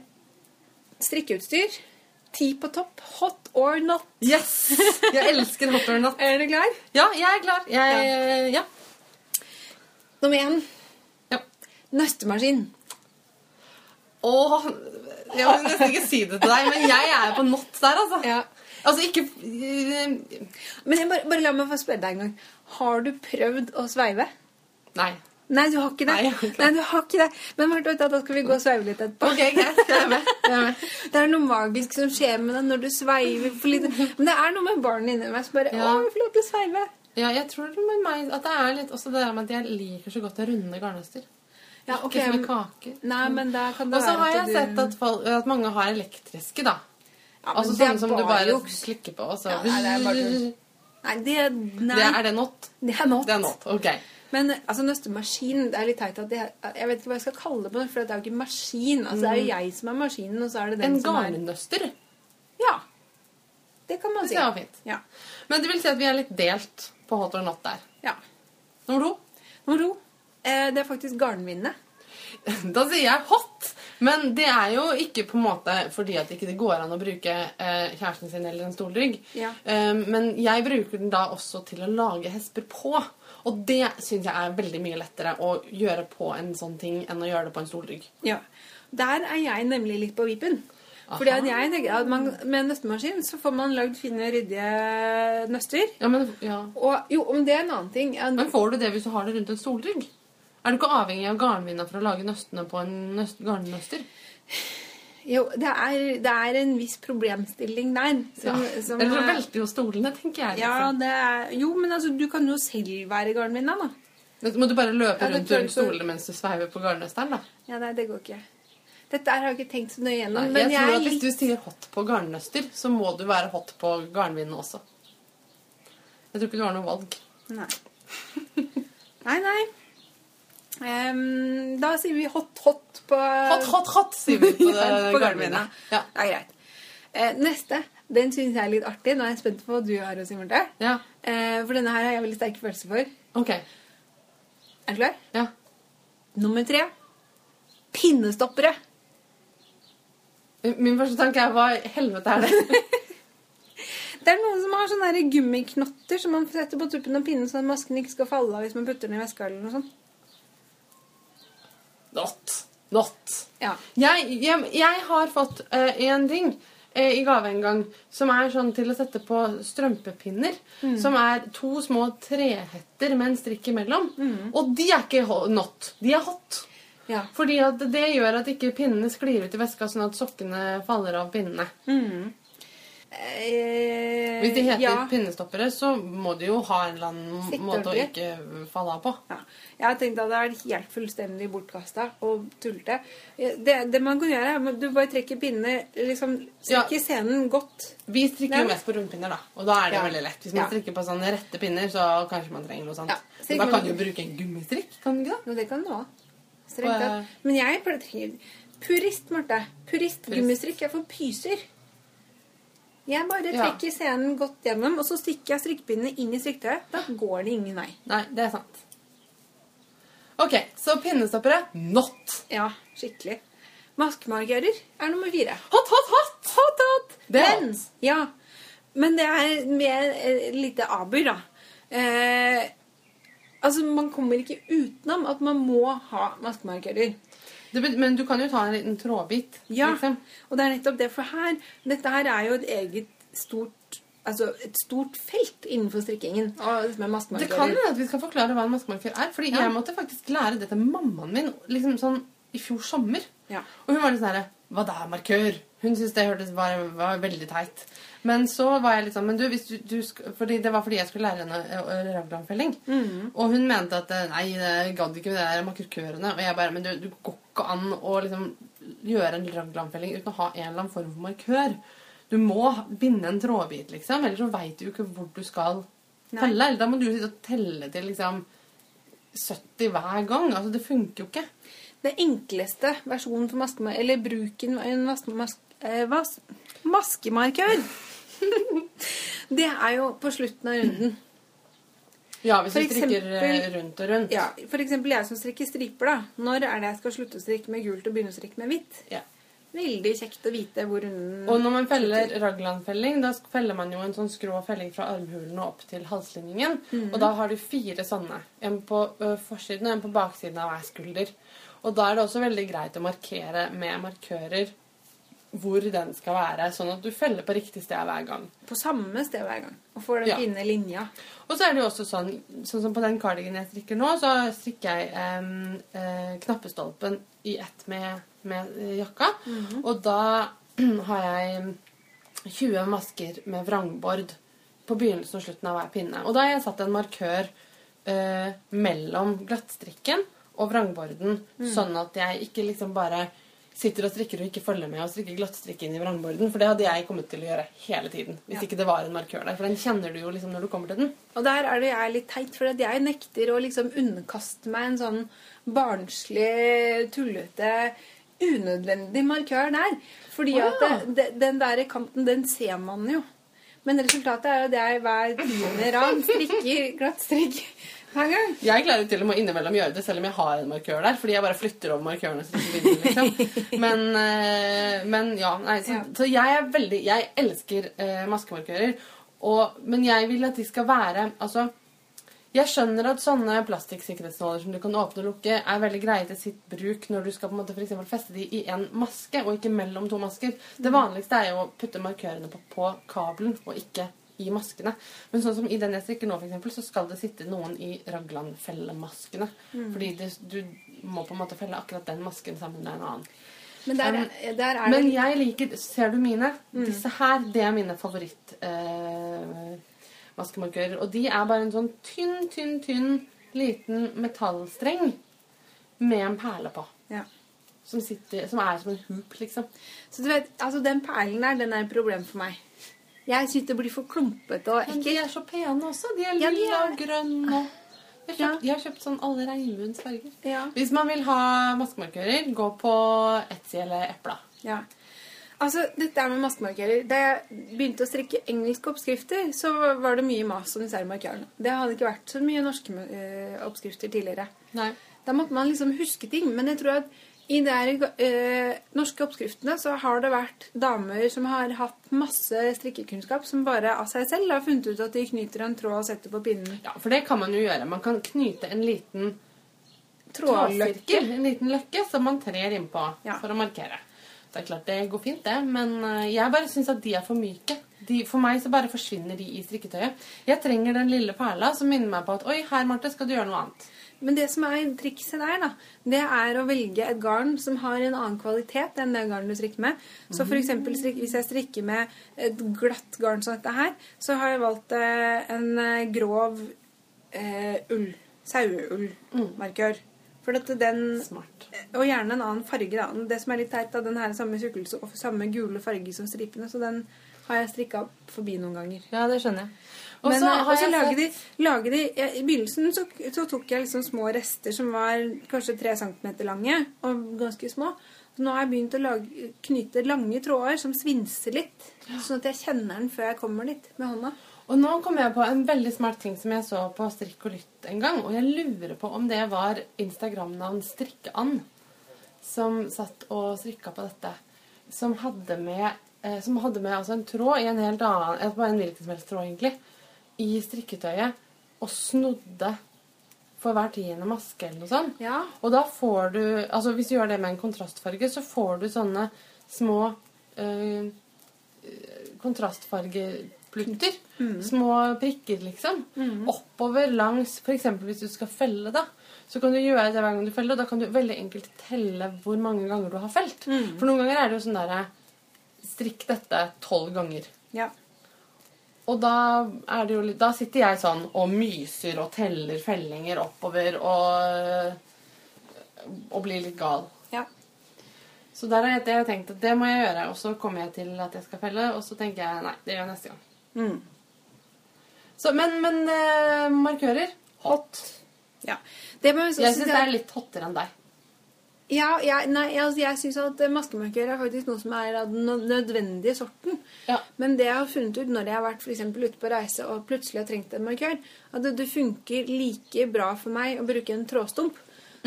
strikkeutstyr. Ti på topp. Hot or not. Yes! Jeg elsker hot or not. *laughs* Er du klar? Ja, jeg er klar. Jeg, ja. Nummer én. ja. Nøstemaskin. Åh, jeg vil nesten ikke si det til deg, men jeg er på not der, altså. Ja. Altså, ikke eh, Men jeg bare, bare la meg få spørre deg en gang. Har du prøvd å sveive? Nei. Nei, du har ikke det. Nei, ikke. Nei, du har ikke det. Men Marte, da skal vi gå og sveive litt etterpå. Ok, greit. Jeg er med. *laughs* Jeg er med. Det er noe magisk som skjer med deg når du sveiver for litt. Men det er noe med barnet inni meg som bare Ja. Å, vi får lov til å sveive. Ja, jeg tror det med meg at det er litt også det der med at jeg liker så godt å runde garnnøster. Ja, Ikke ok, som en kake. Nei, men der kan det Og så har jeg sett at, folk, at mange har elektriske, da. Ja, altså sånne som du bare juks. klikker på, og så Ja, nei, det er bare. Nei, det, nei, Det er det not? det er not. Det er not. Ok. Men altså, nøstemaskin Det er litt teit at det, Jeg vet ikke hva jeg skal kalle det, på det, for det er jo ikke maskin. Altså, Det er jo jeg som er maskinen, og så er det den Mm. En som er En garnnøster. Ja. Det kan man si. Det var fint. Ja. Men det vil si at vi er litt delt på hot or not der. ja. Nummer to. Nummer to. Eh, det er faktisk garnvinene. *laughs* Da sier jeg hot. Men det er jo ikke på en måte fordi at ikke det ikke går an å bruke eh, kjæresten sin eller en stolrygg. Ja. Eh, men jeg bruker den da også til å lage hesper på. Og det syns jeg er veldig mye lettere å gjøre på en sånn ting enn å gjøre det på en stolrygg. Ja. Der er jeg nemlig litt på vipen. Fordi at jeg tenker at man, Med nøstemaskin så får man lagd fine, ryddige nøster. Ja, men, ja. Og jo, om det er en annen ting ja, men får du det hvis du har det rundt en stolrygg? Er du ikke avhengig av garnvinna for å lage nøstene på en nøst, garnnøster? Jo, det er, det er en viss problemstilling der. Som, som Eller så er- velter jo stolene, tenker jeg. ja, Liksom. det er, Jo, men altså, du kan jo selv være garnvinna, da. Men må du bare løpe Ja, rundt jeg rundt stolene mens du sveiver på garnnøsteren, da. Ja, nei, det går ikke. Dette har jeg ikke tenkt så nøye gjennom. Nei, men jeg tror jeg at er Hvis litt du sier hot på garnnøster, så må du være hot på garnvinene også. Jeg tror ikke du har noe valg. Nei. Nei, nei. Ehm, da sier vi hot, hot på Hot, hot, hot, sier vi på, *laughs* på garnvinnet. Ja. Det er greit. Uh, neste. Den syns jeg er litt artig. Nå er jeg spent på hva du har å si, Marte. ja. Uh, for denne her har jeg veldig sterke følelser for. Ok. Er du klar? Ja. Nummer tre. Pinnestoppere. Min første tanke er hva i helvete er det? *laughs* Det er noen som har sånne der gummiknotter som man setter på tuppen av pinnen, så at masken ikke skal falle av hvis man putter den i veska eller noe sånt. Not. Not. Ja. Jeg, jeg, jeg har fått én en ting uh, i gave en gang som er sånn til å sette på strømpepinner. Som er to små trehetter med en strikk imellom. Og de er ikke not. De er hot. Ja. Fordi det gjør at ikke pinnene sklir ut i veska, sånn at sokkene faller av pinnene. Eh, Hvis de heter ja. pinnestoppere, så må de jo ha en eller annen Sitte måte å ikke falle av på. Ja. Jeg tenkt at det er helt fullstendig bortkasta og tullete. Det, det man kan gjøre, er at du bare trekker pinnene liksom, Ja. Scenen godt. Vi strikker jo mest på rundpinner, da. Og da er det veldig lett. Hvis man strikker på sånne rette pinner, så kanskje man trenger noe sånt. Men da kan du jo bruke en gummistrikk, kan du ikke det? Jo, det kan du òg. Eh, Men jeg pleier Purist, Marte. Purist gummistrikk er for pyser. Jeg bare Ja. scenen godt gjennom, og så stikker jeg strikkepinnene inn i strikketøyet. Da går det ingen vei. Nei, det er sant. Ok, så pinnestoppere not. Ja, skikkelig. Maskemarkører er nummer fire. Hot, hot, hot! Hot, hot! Det er Men, hot. ja. Men det er med et lite aber, da. Eh, altså, man kommer ikke utenom at man må ha maskemarkører. Det, men du kan jo ta en liten trådbit. Ja, Liksom. og det er nettopp det. For her, dette her er jo et eget stort Altså et stort felt innenfor strikkingen. Med Det kan hende at vi skal forklare hva en maskemarkør er. Fordi Ja. jeg måtte faktisk lære det til mammaen min liksom sånn i fjor sommer. Ja. Og hun var litt sånn herre Hva da, markør? Hun syntes det hørtes bare var veldig teit. Men så var jeg litt sånn Men du, du, du fordi Det var fordi jeg skulle lære henne eh, raglanfelling. Mm. Og hun mente at eh, nei, jeg gadd ikke med det der markørene. Og jeg bare Men du, du går ikke an å liksom gjøre en raglanfelling uten å ha en eller annen form for markør. Du må binde en trådbit, liksom. Ellers så veit du jo ikke hvor du skal Nei. telle. Eller da må du sitte og telle til liksom 70 hver gang. Altså, det funker jo ikke. Det enkleste versjonen for maskemarkør Eller bruken en mas mas eh, maskemarkør *laughs* Det er jo på slutten av runden. Ja, hvis For du strikker eh, eksempel- rundt og rundt. Ja, For eksempel jeg som strikker striper. da Når er det jeg skal slutte å strikke med gult og begynne å strikke med hvitt? Ja. Veldig kjekt å vite hvor runden Og når man feller raglanfelling, da feller man jo en sånn skrå felling fra armhulen og opp til halslinningen. Mm. Og da har du fire sånne. En på forsiden og en på baksiden av hver skulder. Og da er det også veldig greit å markere med markører hvor den skal være, sånn at du feller på riktig sted hver gang. På samme sted hver gang. Og får den Ja. fine linja. Og så er det jo også sånn, sånn som på den cardigan jeg strikker nå, så strikker jeg eh, eh, knappestolpen i ett med, med eh, jakka. Og da *clears throat* har jeg 20 masker med vrangbord på begynnelsen og slutten av hver pinne. Og da har jeg satt en markør eh, mellom glattstrikken og vrangborden, sånn at jeg ikke liksom bare sitter og strikker og ikke følger med og strikker glattstrikk inn i vrangborden. For det hadde jeg kommet til å gjøre hele tiden. Hvis Ja. ikke det var en markør der. For den kjenner du jo liksom når du kommer til den. Og der er det jeg litt teit, for at jeg nekter å liksom underkaste meg en sånn barnslig, tullete, unødvendig markør der. Fordi oh, ja. at det, den der kanten, den ser man jo. Men resultatet er jo at jeg hver tiende rad strikker glattstrikk. Jeg klarer til og med innimellom gjøre det selv om jeg har en markør der. Fordi jeg bare flytter over markørene. Så vinner, liksom. *laughs* men, eh, men ja, nei, så, så jeg er veldig Jeg elsker eh, maskemarkører. Og, men jeg vil at de skal være Altså Jeg skjønner at sånne plastikksikkerhetsnåler som du kan åpne og lukke, er veldig greie til sitt bruk når du skal på en måte for feste de i en maske, og ikke mellom to masker. Det vanligste er jo å putte markørene på, på kabelen, og ikke i maskene. Men sånn som i den jeg strikker nå, for eksempel, så skal det sitte noen i raglanfellemaskene. Fordi det, du må på en måte felle akkurat den masken sammen med en annen. Men der, Um, er- der er Men det jeg liker Ser du mine? Disse her, det er mine favoritt eh. Og de er bare en sånn tynn, tynn, tynn liten metallstreng med en perle på. ja. Som, sitter, som er som en hoop, liksom. Så du vet, altså den perlen der, den er et problem for meg. Jeg synes det blir for klumpete og ekkelt. Men de er så pene også. De er Ja, lilla er- og grønne. og- Jeg har Ja. kjøpt, jeg har kjøpt sånn alle regnbuens farger. Ja. Hvis man vil ha maskemarkører, gå på Etsy eller Epla. Ja. Altså, dette med maskemarkører. Da jeg begynte å strikke engelske oppskrifter, så var det mye mas om disse markørene. Det hadde ikke vært så mye norske eh, oppskrifter tidligere. Nei. Da måtte man liksom huske ting. Men jeg tror at i de eh, norske oppskriftene så har det vært damer som har hatt masse strikkekunnskap, som bare av seg selv har funnet ut at de knyter en tråd og setter på pinnen. Ja, for det kan man jo gjøre. Man kan knyte en liten Trådløkke. en liten løkke, som man trer innpå Ja. for å markere. Det er klart det går fint, det, men eh, jeg bare syns at de er for myke. De, for meg så bare forsvinner de i strikketøyet. Jeg trenger den lille perla som minner meg på at Oi, her, Marte, skal du gjøre noe annet. Men det som er trikset der, da, det er å velge et garn som har en annen kvalitet enn det garnet du strikker med. Så for eksempel hvis jeg strikker med et glatt garn som dette her, så har jeg valgt eh, en eh, grov eh, ull. Saueullmarkør. For at den Smart. Og gjerne en annen farge, da. Det som er litt teit, da, den her er samme tjukkelse og samme gule farge som stripene, så den har jeg strikka forbi noen ganger. Ja, det skjønner jeg. Og så eh, også jeg lager de, lager de ja, I begynnelsen så, så tok jeg liksom små rester som var kanskje tre centimeter lange og ganske små. Så nå har jeg begynt å lage, knyte lange tråder som svinser litt, sånn at jeg kjenner den før jeg kommer dit med hånda. Og nå kom jeg på en veldig smart ting som jeg så på Strikk og Lytt en gang. Og jeg lurer på om det var Instagram-navn Strikkeand som satt og strikka på dette. Som hadde med, eh, som hadde med altså en tråd i en helt annen På en hvilken som helst tråd, egentlig. I strikketøyet. Og snodde for hver tiende maske eller noe sånt. Ja. Og da får du Altså hvis du gjør det med en kontrastfarge, så får du sånne små øh, kontrastfargeplutter. Små prikker, liksom. Oppover langs F.eks. hvis du skal felle, da. Så kan du gjøre det hver gang du feller, og da kan du veldig enkelt telle hvor mange ganger du har felt. For noen ganger er det jo sånn derre Strikk dette tolv ganger. ja. Og da, det jo da sitter jeg sånn og myser og teller fellinger oppover og, og blir litt gal. ja. Så der har jeg, tenkt at det må jeg gjøre, og så kommer jeg til at jeg skal felle, og så tenker jeg nei, det gjør jeg neste gang. Mm. Så, men men eh, markører hot. ja. Det Jeg syns det er litt hottere enn deg. Ja, jeg, nei, altså, jeg syns at maskemarkør er faktisk noe som er av den nødvendige sorten. Ja. Men det jeg har funnet ut når jeg har vært for ute på reise og plutselig har trengt en markør, at det, det funker like bra for meg å bruke en trådstump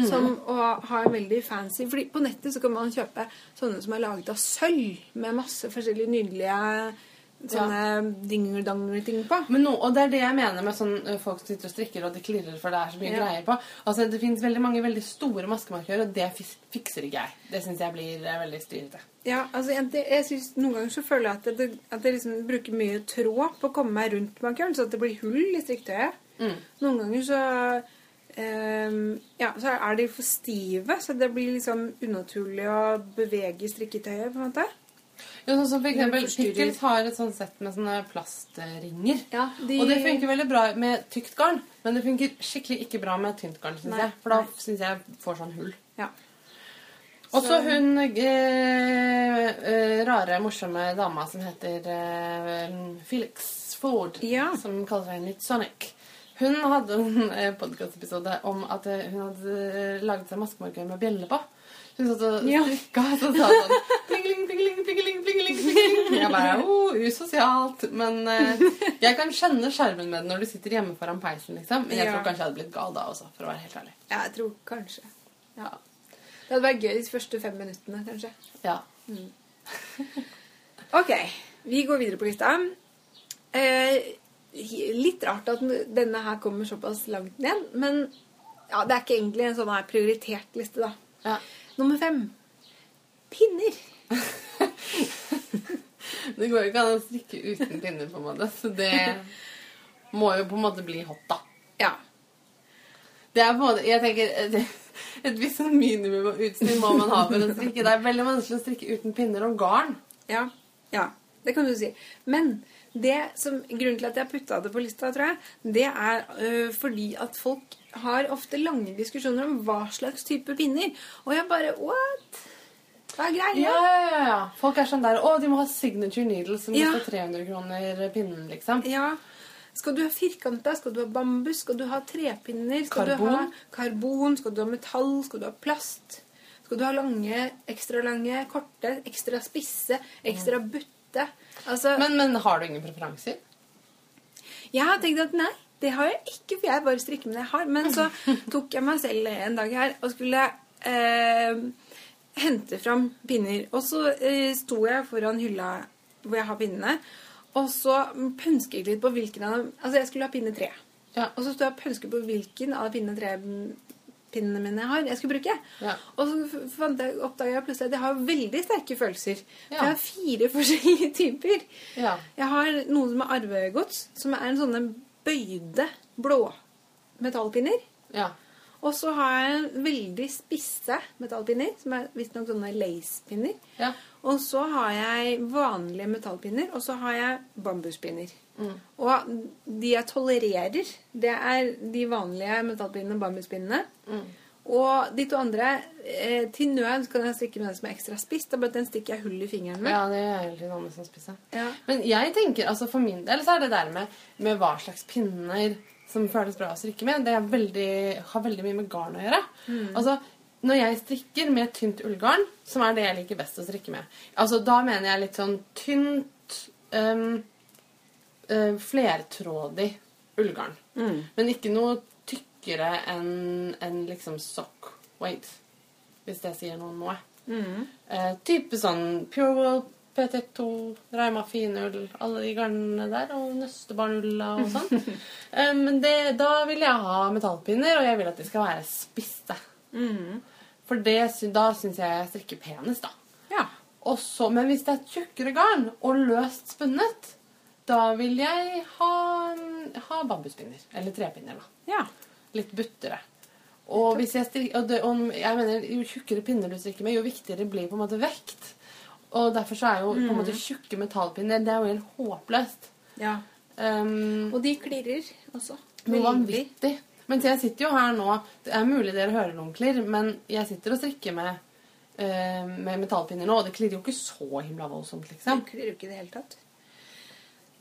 som å ha en veldig fancy fordi på nettet så kan man kjøpe sånne som er laget av sølv med masse forskjellige nydelige sånne dingeldangler-ting på. Men no, og det er det jeg mener med sånn ø, folk sitter og strikker, og det klirrer for det er så mye Ja. greier på. Altså, Det finnes veldig mange veldig store maskemarkører, og det fikser ikke jeg. Det syns jeg blir eh, veldig styrete. Ja, altså jeg, jeg synes, Noen ganger så føler jeg at det, at jeg liksom bruker mye tråd på å komme meg rundt markøren, så at det blir hull i strikketøyet. Mm. Noen ganger så Um, ja, så er de for stive, så det blir liksom unaturlig å bevege strikketøyet. på en måte. Jo, sånn som for eksempel. Pickles har et sånt sett med sånne plastringer. Ja, de, Og det funker veldig bra med tykt garn, men det funker skikkelig ikke bra med tynt garn, syns jeg. For da syns jeg får sånn hull. Ja. Og så hun eh, eh, rare, morsomme dama som heter eh, Felix Ford, Ja. som kaller seg litt Sonic. Hun hadde en eh, podkastepisode om at eh, hun hadde laget seg maskemarkør med bjelle på. Hun satt og Ja. strikka og så sa sånn plingeling, plingeling, plingeling, plingeling, plingeling. Jeg bare *laughs* oh, usosialt. Men eh, jeg kan skjønne skjermen med det når du sitter hjemme foran peisen, liksom. Men jeg Ja. tror kanskje jeg hadde blitt gal da også, for å være helt ærlig. ja, jeg tror kanskje. Ja. Det hadde vært gøy de første fem minuttene, kanskje. Ja. Ok, vi går videre på lista. Eh, litt rart at denne her kommer såpass langt ned, men ja, det er ikke egentlig en sånn her prioritert liste, da. Ja. Nummer fem. Pinner. *laughs* Det går jo ikke an å strikke uten pinner, på en måte. Så det må jo på en måte bli hot, da. Ja. Det er på en måte, jeg tenker, et- Et visst sånn minimum av utstyr må man ha for å strikke. Det er veldig vanskelig å strikke uten pinner og garn. Ja. ja. Det kan du si. Men det som, grunnen til at jeg putta det på lista, tror jeg, det er øh, fordi at folk har ofte lange diskusjoner om hva slags type pinner. Og jeg bare What? Hva er greia? Ja, ja, ja. Folk er sånn der Å, de må ha signature needles som Ja. koster 300 kroner pinnen, liksom. Ja. Skal du ha firkanta? Skal du ha bambus? Skal du ha trepinner? Skal du ha Karbon. karbon? Skal du ha metall? Skal du ha plast? Skal du ha lange, ekstra lange, korte, ekstra spisse, ekstra butte? Altså, Men, men har du ingen preferanser? jeg har tenkt at nei, det har jeg ikke, for jeg bare strikker med det jeg har. Men så tok jeg meg selv en dag her og skulle eh, hente fram pinner. Og så eh, sto jeg foran hylla hvor jeg har pinnene, og så pønsket jeg litt på hvilken av dem Altså, jeg skulle ha pinne tre. Ja. Og så sto jeg og pønsket på hvilken av pinne tre pinnene mine jeg har, jeg skulle bruke. Ja. Og så jeg, oppdaget jeg plutselig at jeg har veldig sterke følelser. Ja. jeg har fire *laughs* forskjellige typer. Ja. Jeg har noen som er arvegods, som er en sånne bøyde blå metallpinner. Ja. Og så har jeg veldig spisse metallpinner, som er visstnok sånne lace-pinner. Ja. Og så har jeg vanlige metallpinner, og så har jeg bambuspinner. Mm. Og de jeg tolererer, det er de vanlige metallpinnene og bambuspinnene. Mm. Og de to andre, eh, til nød kan jeg strikke med den som er ekstra spiss. Da bare den stikker jeg hull i fingeren med. ja, det er jeg noe med som spisse. Ja. Men jeg tenker, altså for min del så er det der med, med hva slags pinner som føles bra å strikke med, det veldig, har veldig mye med garn å gjøre. Altså, når jeg strikker med tynt ullgarn, som er det jeg liker best å strikke med, altså da mener jeg litt sånn tynt, um, uh, flertrådig ullgarn. Mm. Men ikke noe tykkere enn en liksom sock weight, hvis det sier noe nå. Mm. Eh, type sånn Pure Wool, PT2, Raima finull, alle de garnene der, og nøstebarnulla og sånn. *laughs* eh, men det, da vil jeg ha metallpinner, og jeg vil at de skal være spisse. Mm. For det, da syns jeg jeg strikker penest, da. Ja. Også, men hvis det er tjukkere garn og løst spunnet, da vil jeg ha, ha bambuspinner. Eller trepinner, da. ja. Litt buttere. Og, hvis jeg, strik, og, det, og jeg mener, jo tjukkere pinner du strikker med, jo viktigere blir på en måte vekt. Og derfor så er jo på en måte tjukke metallpinner det er jo helt håpløst. ja. Um, Og de klirrer også. noe vanvittig. Mens jeg sitter jo her nå Det er mulig dere hører noen klirr, men jeg sitter og strikker med, uh, med metallpinner nå, og det klirrer jo ikke så himla voldsomt, liksom. Det klirrer jo ikke i det hele tatt.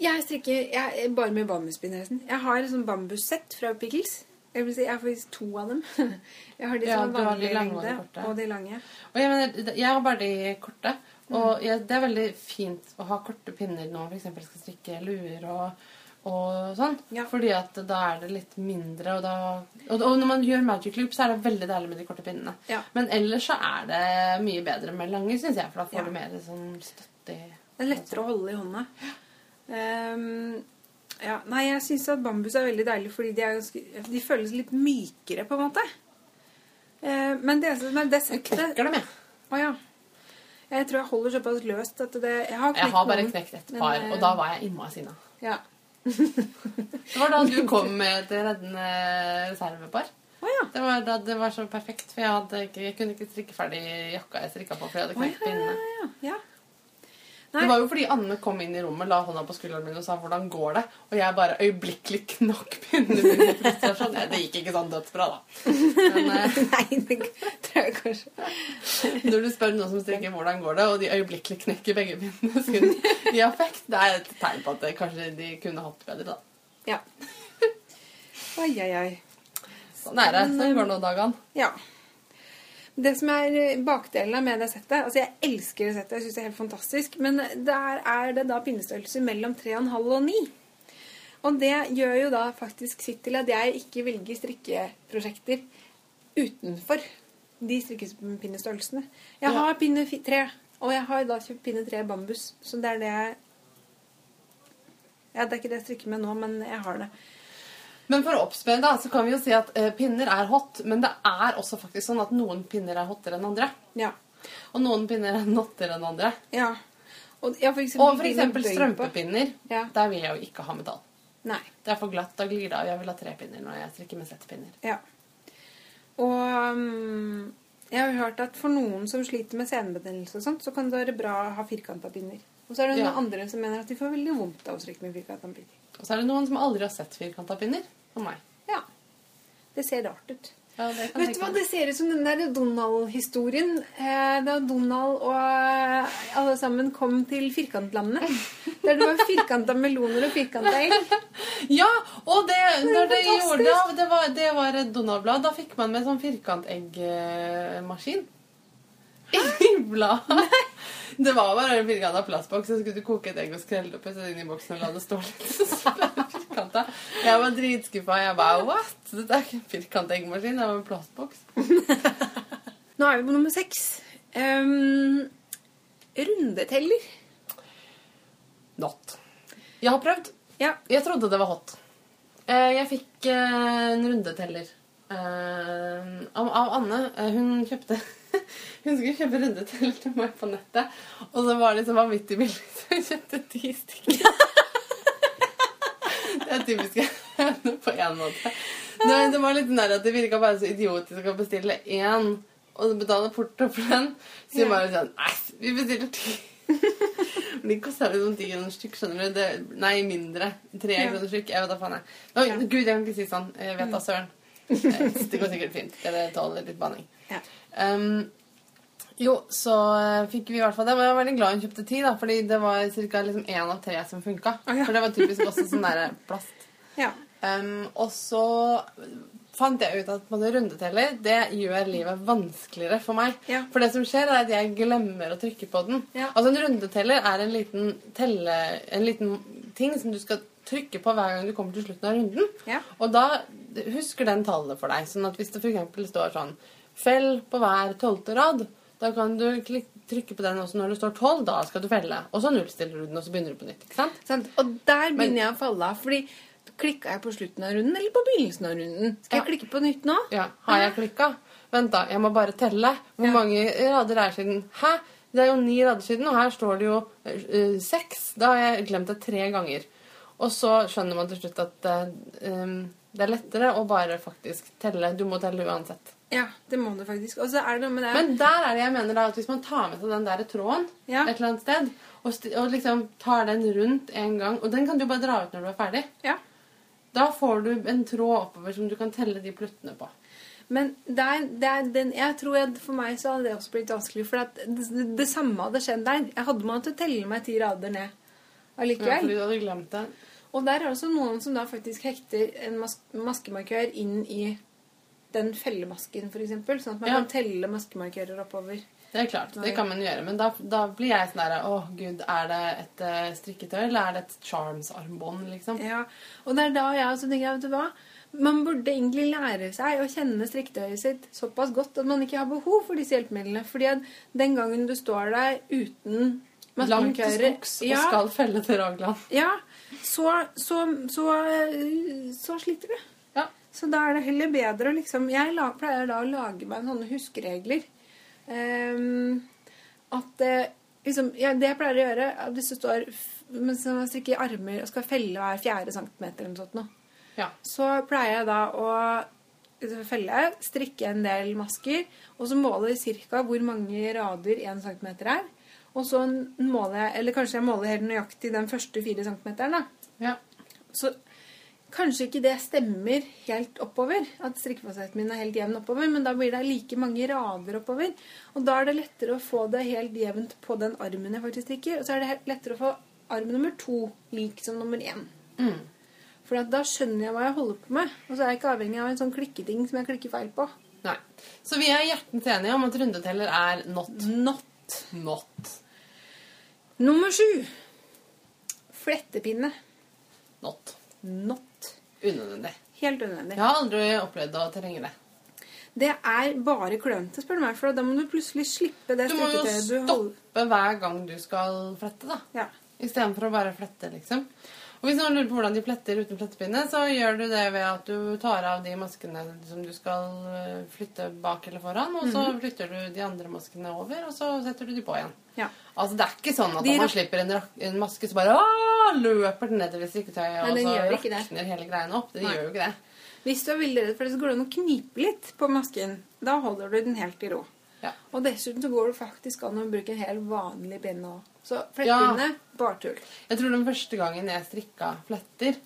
Jeg strikker jeg, bare med bambuspinn. Jeg har et sånt bambussett fra Pickles. Jeg vil si, jeg har faktisk to av dem. *laughs* Jeg har de som ja, har vanlig lengde, og og de lange. Og jeg, mener, jeg har bare de korte. Mm. Og jeg, det er veldig fint å ha korte pinner når man f.eks. skal strikke luer og, og sånn. Ja. Fordi at da er det litt mindre, og da og, og når man gjør magic loop, så er det veldig deilig med de korte pinnene. Ja. Men ellers så er det mye bedre med lange, syns jeg, for da får Ja. du mer sånn støtte Det er lettere å holde i hånda. Ehm, ja, nei, jeg syns at bambus er veldig deilig fordi de, er ganske, de føles litt mykere, på en måte. Eh, men det, som er det Jeg knekker dem, jeg. Å ja. Jeg tror jeg holder såpass løst at det Jeg har, Jeg har bare noen, knekt et par, men, og da var jeg innmari sinna. Ja. Det var da du *laughs* kom med et reddende reservepar. Oh, ja. Det var, da, det var så perfekt, for jeg, hadde ikke, jeg kunne ikke strikke ferdig jakka jeg strikka på, for jeg hadde knekt ja, pinnene. ja, ja. Det var jo fordi Anne kom inn i rommet, la hånda på skulderen min og sa 'hvordan går det?' Og jeg bare øyeblikkelig knakk pinnen min. Sånn. Det gikk ikke sånn dødsbra, da. Men eh, *laughs* nei, det tror jeg kanskje når du spør noen som strikker 'hvordan går det', og de øyeblikkelig knekker begge pinnene sine i affekt, det er et tegn på at det, kanskje de kunne hatt bedre, da. Ja. *laughs* Oi, oi, oi. Sånn er det. Sånn går nå dagene. Ja. Det som er eh, bakdelen med det settet Altså, jeg elsker det settet. Jeg syns det er helt fantastisk. Men der er det da pinnestørrelser mellom 3,5 og 9. Og det gjør jo da faktisk sitt til at jeg ikke velger strikkeprosjekter utenfor de strikkepinnestørrelsene. Jeg Ja. har pinne 3, og jeg har da kjøpt pinne 3 bambus. Så det er det jeg Ja, Det er ikke det jeg strikker med nå, men jeg har det. Men for å oppsummere, da, så kan vi jo si at eh, pinner er hot. Men det er også faktisk sånn at noen pinner er hottere enn andre. Ja. Og noen pinner er nottere enn andre. ja. Og, ja, for eksempel, Og for eksempel strømpepinner. Ja. Der vil jeg jo ikke ha metall. Nei. Det er for glatt. Da glir det av. Jeg vil ha tre pinner når jeg strikker med settpinner. Ja. Og um, jeg har hørt at for noen som sliter med senebetennelse og sånt, så kan det være bra å ha firkanta pinner. Og så er det Ja. noen andre som mener at de får veldig vondt av å strikke med firkanta pinner. Og så er det noen som aldri har sett firkanta pinner. Som meg. Ja. Det ser rart ut. Ja, det kan Vet du hva, det ser ut som den der Donald-historien. Eh, da Donald og eh, alle sammen kom til firkantlandet. *laughs* Der det var firkanta meloner og firkanta egg. *laughs* Ja, og det, det, det gjorde det, var, det var et Donald-blad. Da fikk man med sånn firkanteggmaskin. *laughs* Bladet. Det var bare en firkanta plastboks, så skulle du koke et egg og skrelle det opp inn i boksen og la det stå litt. Firkanta. Jeg var dritskuffa. Jeg bare what? Dette er ikke en firkanteggmaskin, det var en plastboks. *laughs* Nå er vi på nummer seks. Um, rundeteller. Not. Jeg har prøvd. Ja. Jeg trodde det var hot. Eh, Jeg fikk eh, en rundeteller eh, av, av Anne. Hun kjøpte *laughs* Hun skulle kjøpe rundeteller til meg på nettet, og så var det så vanvittig billig, så hun kjøpte ti stykker. *laughs* *laughs* Er typisk *laughs* henne på én måte. Nei, det var litt nær at det virka bare så idiotisk å bestille én og betale porto for den. Så hun Ja. bare sånn Nei, vi bestiller ti. *laughs* De koster liksom ti kroner stykk, skjønner du. Det, nei, mindre. Tre Ja. kroner stykk. Jeg vet da faen, jeg. Oi, Ja. Gud, jeg kan ikke si sånn. Jeg vet da søren. Eh, Det går sikkert fint. det tåler litt banning. Ja. Um, jo, så eh, fikk vi i hvert fall det. Men jeg var veldig glad hun kjøpte ti, da, fordi det var ca. Liksom én av tre som funka. Ja. For det var typisk også sånn der plast. ja. Um, og så fant jeg ut at rundeteller det gjør livet vanskeligere for meg. Ja. For det som skjer, er at jeg glemmer å trykke på den. Ja. Altså En rundeteller er en liten, telle, en liten ting som du skal trykke på hver gang du kommer til slutten av runden. Ja. Og da husker den tallet for deg. Sånn at hvis det f.eks. står sånn Fell på hver tolvte rad, da kan du trykke på den også når det står tolv. Da skal du felle. Og så nullstiller du den, og så begynner du på nytt. ikke sant? Sant? Og der Men- begynner jeg å falle av. Fordi klikka jeg på slutten av runden eller på begynnelsen av runden? Skal jeg klikke på nytt nå? Ja, Har jeg klikka? Vent, da. Jeg må bare telle. Hvor Ja. mange rader er siden? Hæ? Det er jo ni rader siden, og her står det jo uh, seks. Da har jeg glemt det tre ganger. Og så skjønner man til slutt at uh, um, det er lettere å bare faktisk telle. Du må telle uansett. Ja, det må du faktisk. Og så er det noe med det Men der er det jeg mener da at hvis man tar med seg den der tråden Ja. et eller annet sted, og, og liksom tar den rundt en gang Og den kan du bare dra ut når du er ferdig. Ja. Da får du en tråd oppover som du kan telle de pluttene på. Men der, der, er den, jeg tror jeg, for meg så hadde det også blitt vanskelig. For at det, det samme hadde skjedd der. Jeg hadde måttet telle meg ti rader ned Ja, allikevel. fordi du hadde glemt det. Og der er det også noen som da faktisk hekter en mas maskemarkør inn i den fellemasken, f.eks. Sånn at man Ja. kan telle maskemarkører oppover. Det er klart, det kan man gjøre. Men da, da blir jeg sånn der Å, gud, er det et eh, strikketøy, eller er det et charms-armbånd, liksom? Ja, Og det er da jeg også tenker, vet du hva? Man burde egentlig lære seg å kjenne strikketøyet sitt såpass godt at man ikke har behov for disse hjelpemidlene. Fordi at den gangen du står der uten Langt til skogs og ja, skal felle til Ragland. ja, så, så, så, eh, så sliter du. Så da er det heller bedre å liksom Jeg pleier da å lage meg sånne huskeregler. Um, at liksom ja, Det jeg pleier å gjøre Hvis du står mens man strikker armer og skal felle hver fjerde centimeter, eller noe sånt, Ja. så pleier jeg da å felle, strikke en del masker, og så måle ca. hvor mange rader 1 cm er. Og så måler jeg, eller kanskje jeg måler helt nøyaktig den første 4 cm. Da. ja. Så kanskje ikke det stemmer helt oppover, at strikkefasiten min er helt jevn oppover, men da blir det like mange rader oppover. Og da er det lettere å få det helt jevnt på den armen jeg faktisk strikker. Og så er det lettere å få arm nummer to lik som nummer én. Mm. For da skjønner jeg hva jeg holder på med. Og så er jeg ikke avhengig av en sånn klikketing som jeg klikker feil på. Nei. Så vi er hjertens enige om at rundeteller er not. Not. Not. Nummer sju. Flettepinne. Not. Not. Unødvendig. Helt unødvendig. Jeg har aldri opplevd å trenge det. Det er bare klønete, spør du meg. For da må du plutselig slippe det Du må jo du holder stoppe hver gang du skal flette, da. Ja. Istedenfor å bare flette, liksom. Og hvis noen lurer på hvordan de pletter uten flettepinne, så gjør du det ved at du tar av de maskene som du skal eh, flytte bak eller foran, og så Mhm. flytter du de andre maskene over, og så setter du de på igjen. Ja. Altså, Det er ikke sånn at De man slipper en, en maske, så bare «Åh!» løper den nedover strikketøyet, og så rakner hele greiene opp. Det Nei. gjør jo ikke det. Hvis du er veldig redd for det, så går det an å knipe litt på masken. Da holder du den helt i ro. Ja. Og dessuten så går det faktisk an å bruke en helt vanlig pinne òg. Så flettepinne, bare tull. Jeg tror den første gangen jeg strikka fletter,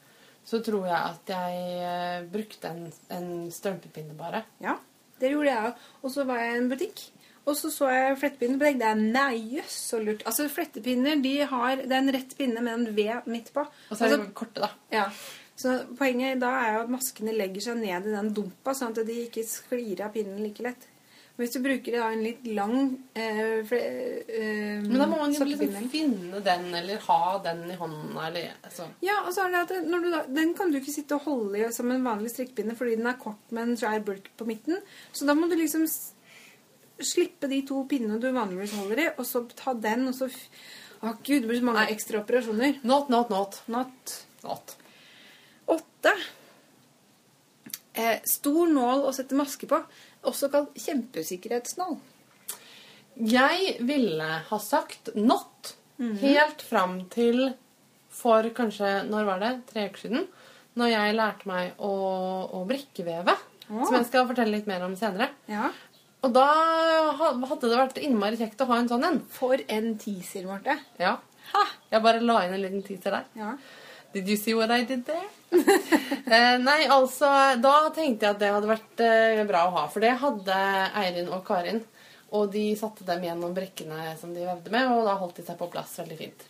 så tror jeg at jeg eh, brukte en, en strømpepinne bare. Ja, det gjorde jeg òg. Og så var jeg i en butikk, og så så jeg flettepinner og tenkte jeg, nei, jøss, så lurt. Altså, flettepinner, de har Det er en rett pinne med en V midt på. Og så er Altså, de korte, da. ja. Så poenget da er jo at maskene legger seg ned i den dumpa, sånn at de ikke sklir av pinnen like lett. Hvis du bruker da en litt lang eh, fle, eh, Men da må man jo liksom finne den, eller ha den i hånda, eller altså. Ja, og så er det at du Den kan du ikke sitte og holde i som en vanlig strikkepinne fordi den er kort med en svær bulk på midten. Så da må du liksom slippe de to pinnene du vanligvis holder i, og så ta den, og så Å, oh, gud, det blir så mange ekstra operasjoner. Not, not, not. Not. not. Åtte. Eh, stor nål å sette maske på, også kalt kjempesikkerhetsnål. Jeg ville ha sagt not helt fram til for kanskje Når var det? Tre uker siden. Når jeg lærte meg å, å brikkeveve. Oh. Som jeg skal fortelle litt mer om senere. Ja. Og da hadde det vært innmari kjekt å ha en sånn en. For en teaser, Marte. Ja. Ha! Jeg bare la inn en liten teaser der. Ja. Did you see what I did there? *laughs* eh, nei, altså Da tenkte jeg at det hadde vært eh, bra å ha. For det hadde Eirin og Karin. Og de satte dem gjennom brekkene som de vevde med, og da holdt de seg på plass veldig fint.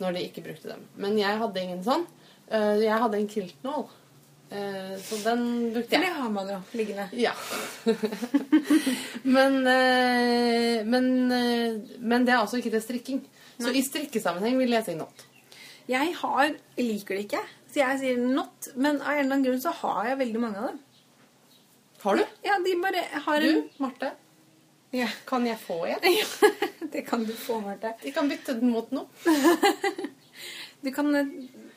Når de ikke brukte dem. Men jeg hadde ingen sånn. Eh, jeg hadde en kiltnål. Så den brukte jeg. Det har man jo liggende. Ja. *laughs* men, men, men det er altså ikke til strikking. Så i strikkesammenheng vil jeg si not. Jeg har, liker det ikke, så jeg sier not, men av en eller annen grunn så har jeg veldig mange av dem. Har du? Ja, de bare har en... Du, Marte, Ja. kan jeg få en? *laughs* det kan du få, Marte. De kan bytte den mot noe. *laughs* Du kan eh,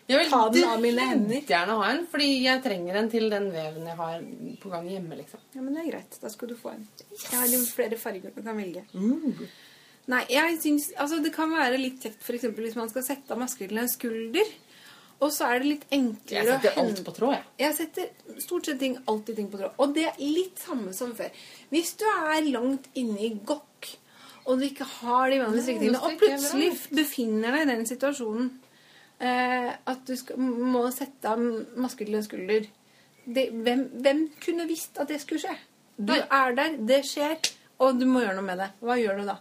Jeg vil Ta den av mine hender. gjerne ha en, fordi jeg trenger en til den veven jeg har på gang hjemme. liksom. Ja, men det er greit. Da skal du få en. Jeg har jo flere farger du kan velge. Nei, jeg synes, Altså, det kan være litt kjekt for eksempel hvis man skal sette av masker til en skulder. Og så er det litt enklere Jeg setter alt på tråd, jeg. Jeg setter stort sett ting, alltid ting på tråd. Og det er litt samme som før. Hvis du er langt inne i gokk, og du ikke har de vanlige strikketingene, og plutselig befinner deg i den situasjonen eh, at du skal, må sette av maske til en skulder det, hvem, hvem kunne visst at det skulle skje? Du er der, det skjer, og du må gjøre noe med det. Hva gjør du da?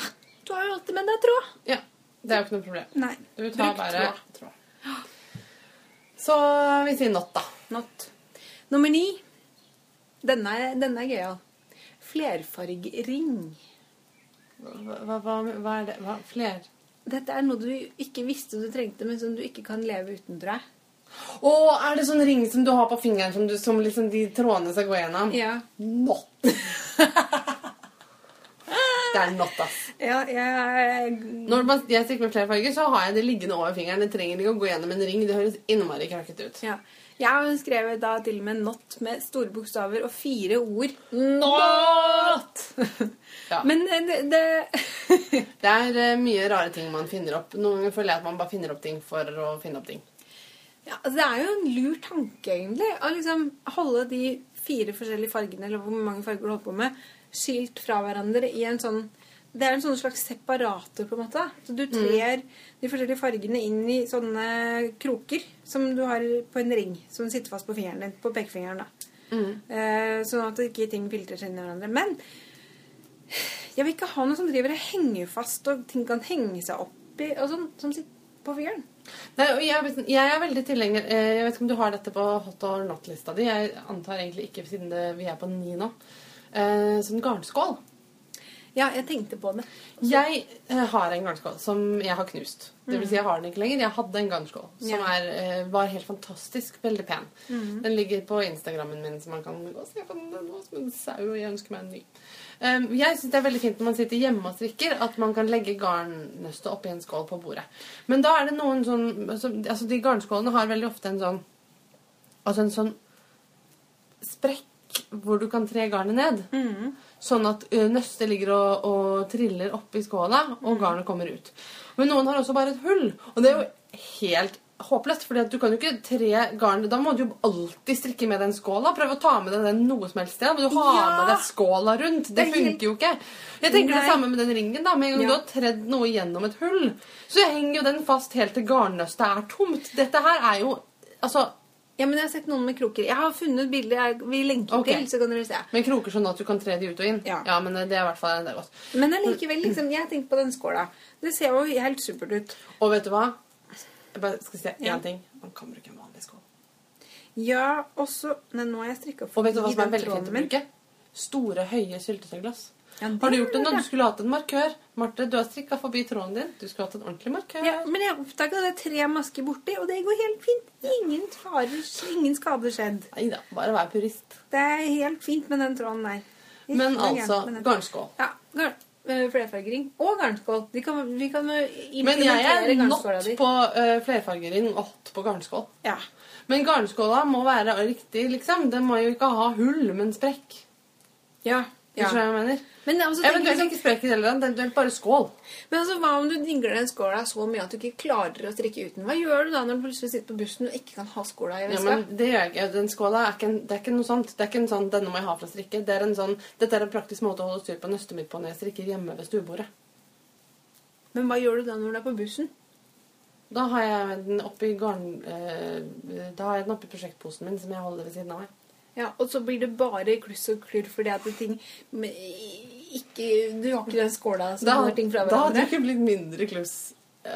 Ah, Du har jo alltid med deg tråd. Ja, Det er jo ikke noe problem. Nei, Du tar bruk bare tråd. tråd. Så vi sier not, da. Not. Nummer ni. Denne denne er gøyal. Flerfargring. Hva, hva, hva er det? Hva? Fler? Dette er noe du ikke visste du trengte, men som du ikke kan leve uten, tror jeg. Å, er det sånn ring som du har på fingeren som, du, som liksom de trådene skal gå gjennom? Ja. Not. *laughs* det er not, ass. Ja, jeg, Når jeg strikker med flere farger, så har jeg det liggende over fingeren. Det trenger ikke å gå gjennom en ring. Det høres innmari krakket ut. ja. jeg har skrevet da til og med 'not' med store bokstaver og fire ord. Not! *laughs* ja. Men eh, det, det *laughs* Det er eh, mye rare ting man finner opp. Noen ganger føler jeg at man bare finner opp ting for å finne opp ting. ja, altså, Det er jo en lur tanke, egentlig. Å liksom holde de fire forskjellige fargene, eller hvor mange farger du holder på med, skilt fra hverandre i en sånn Det er en sånn slags separator, på en måte. Så du trer de forskjellige fargene inn i sånne kroker som du har på en ring som sitter fast på fingeren din, på pekefingeren. da. Eh, sånn at ikke ting filtrer seg inn i hverandre. Men jeg vil ikke ha noe som driver og henger fast, og ting kan henge seg opp i, og sånn, som sitter på fingeren. Nei, jeg, jeg er veldig tilhenger eh, Jeg vet ikke om du har dette på hot or not-lista di. Jeg antar egentlig ikke, siden det, vi er på ni nå. Eh, som garnskål. Ja, jeg tenkte på det. Jeg eh, har en garnskål som jeg har knust. Det vil si, jeg har den ikke lenger. Jeg hadde en garnskål som Ja. er, eh, var helt fantastisk. Veldig pen. Den ligger på Instagrammen min, så man kan gå og se på den. Den var som en sau, og jeg ønsker meg en ny. Um, jeg syns det er veldig fint når man sitter hjemme og strikker, at man kan legge garnnøstet oppi en skål på bordet. Men da er det noen sånn altså, altså De garnskålene har veldig ofte en sånn Altså en sånn sprekk hvor du kan tre garnet ned. Sånn at nøstet ligger og, og triller oppi skåla, og garnet kommer ut. Men noen har også bare et hull, og det er jo helt håpløst. For du kan jo ikke tre garn Da må du jo alltid strikke med den skåla. Prøve å ta med deg den noe som helst sted. Men du har Ja. med deg skåla rundt. Det Det er helt- funker jo ikke. Jeg tenker Nei. det samme med den ringen. da Med en gang Ja. du har tredd noe gjennom et hull, så henger jo den fast helt til garnnøstet er tomt. Dette her er jo Altså Ja, men jeg har sett noen med kroker. Jeg har funnet bilder jeg, vi lenker okay. til, så kan dere se. Men kroker sånn at du kan tre de ut og inn. Ja. ja men det er i hvert fall en del også. Men allikevel, liksom, jeg tenkte på den skåla. Det ser jo helt supert ut. Og vet du hva? Jeg bare skal si én Ja. ting. Man kan bruke en vanlig skål. Ja, også Nei, nå har jeg strikka Og vet du hva som er veldig fint å bruke? Store, høye syltetøyglass. Ja, Har du gjort det er når du skulle hatt en markør? Marte, du har strikka forbi tråden din. Du skulle hatt en ordentlig markør. Ja, men jeg oppdaga det er tre masker borti, og det går helt fint. Ingen farer, ingen skader skjedd. Nei da, bare vær purist. Det er helt fint med den tråden der. Men altså, garnskål. Ja, garn, eh, flerfargering og garnskål. Vi kan, vi kan eh, Men jeg er nått på uh, flerfargering og hot på garnskål. Ja. Men garnskåla må være riktig, liksom. Den må jo ikke ha hull, men sprekk. Ja. Ja. jeg mener? Men, altså, Eventuelt liksom, ikke sprekk i hele. Eventuelt bare skål. men altså, hva om du dingler den skåla så mye at du ikke klarer å strikke uten? Hva gjør du da når du plutselig sitter på bussen og ikke kan ha skåla i Ja, men det gjør jeg ikke. Den skåla er ikke, en, det er ikke noe sånt. Det er ikke en sånn 'denne må jeg ha for å strikke'. Det er en sånn, dette er en praktisk måte å holde styr på nøstet mitt på når jeg strikker hjemme ved stuebordet. Men hva gjør du da når du er på bussen? Da har jeg den oppi garn... Eh, da har jeg den oppi prosjektposen min som jeg holder ved siden av meg. Ja, Og så blir det bare kluss og klurr fordi at det ting ikke, Du har ikke den skåla som Da, ting fra da hadde det ikke blitt mindre kluss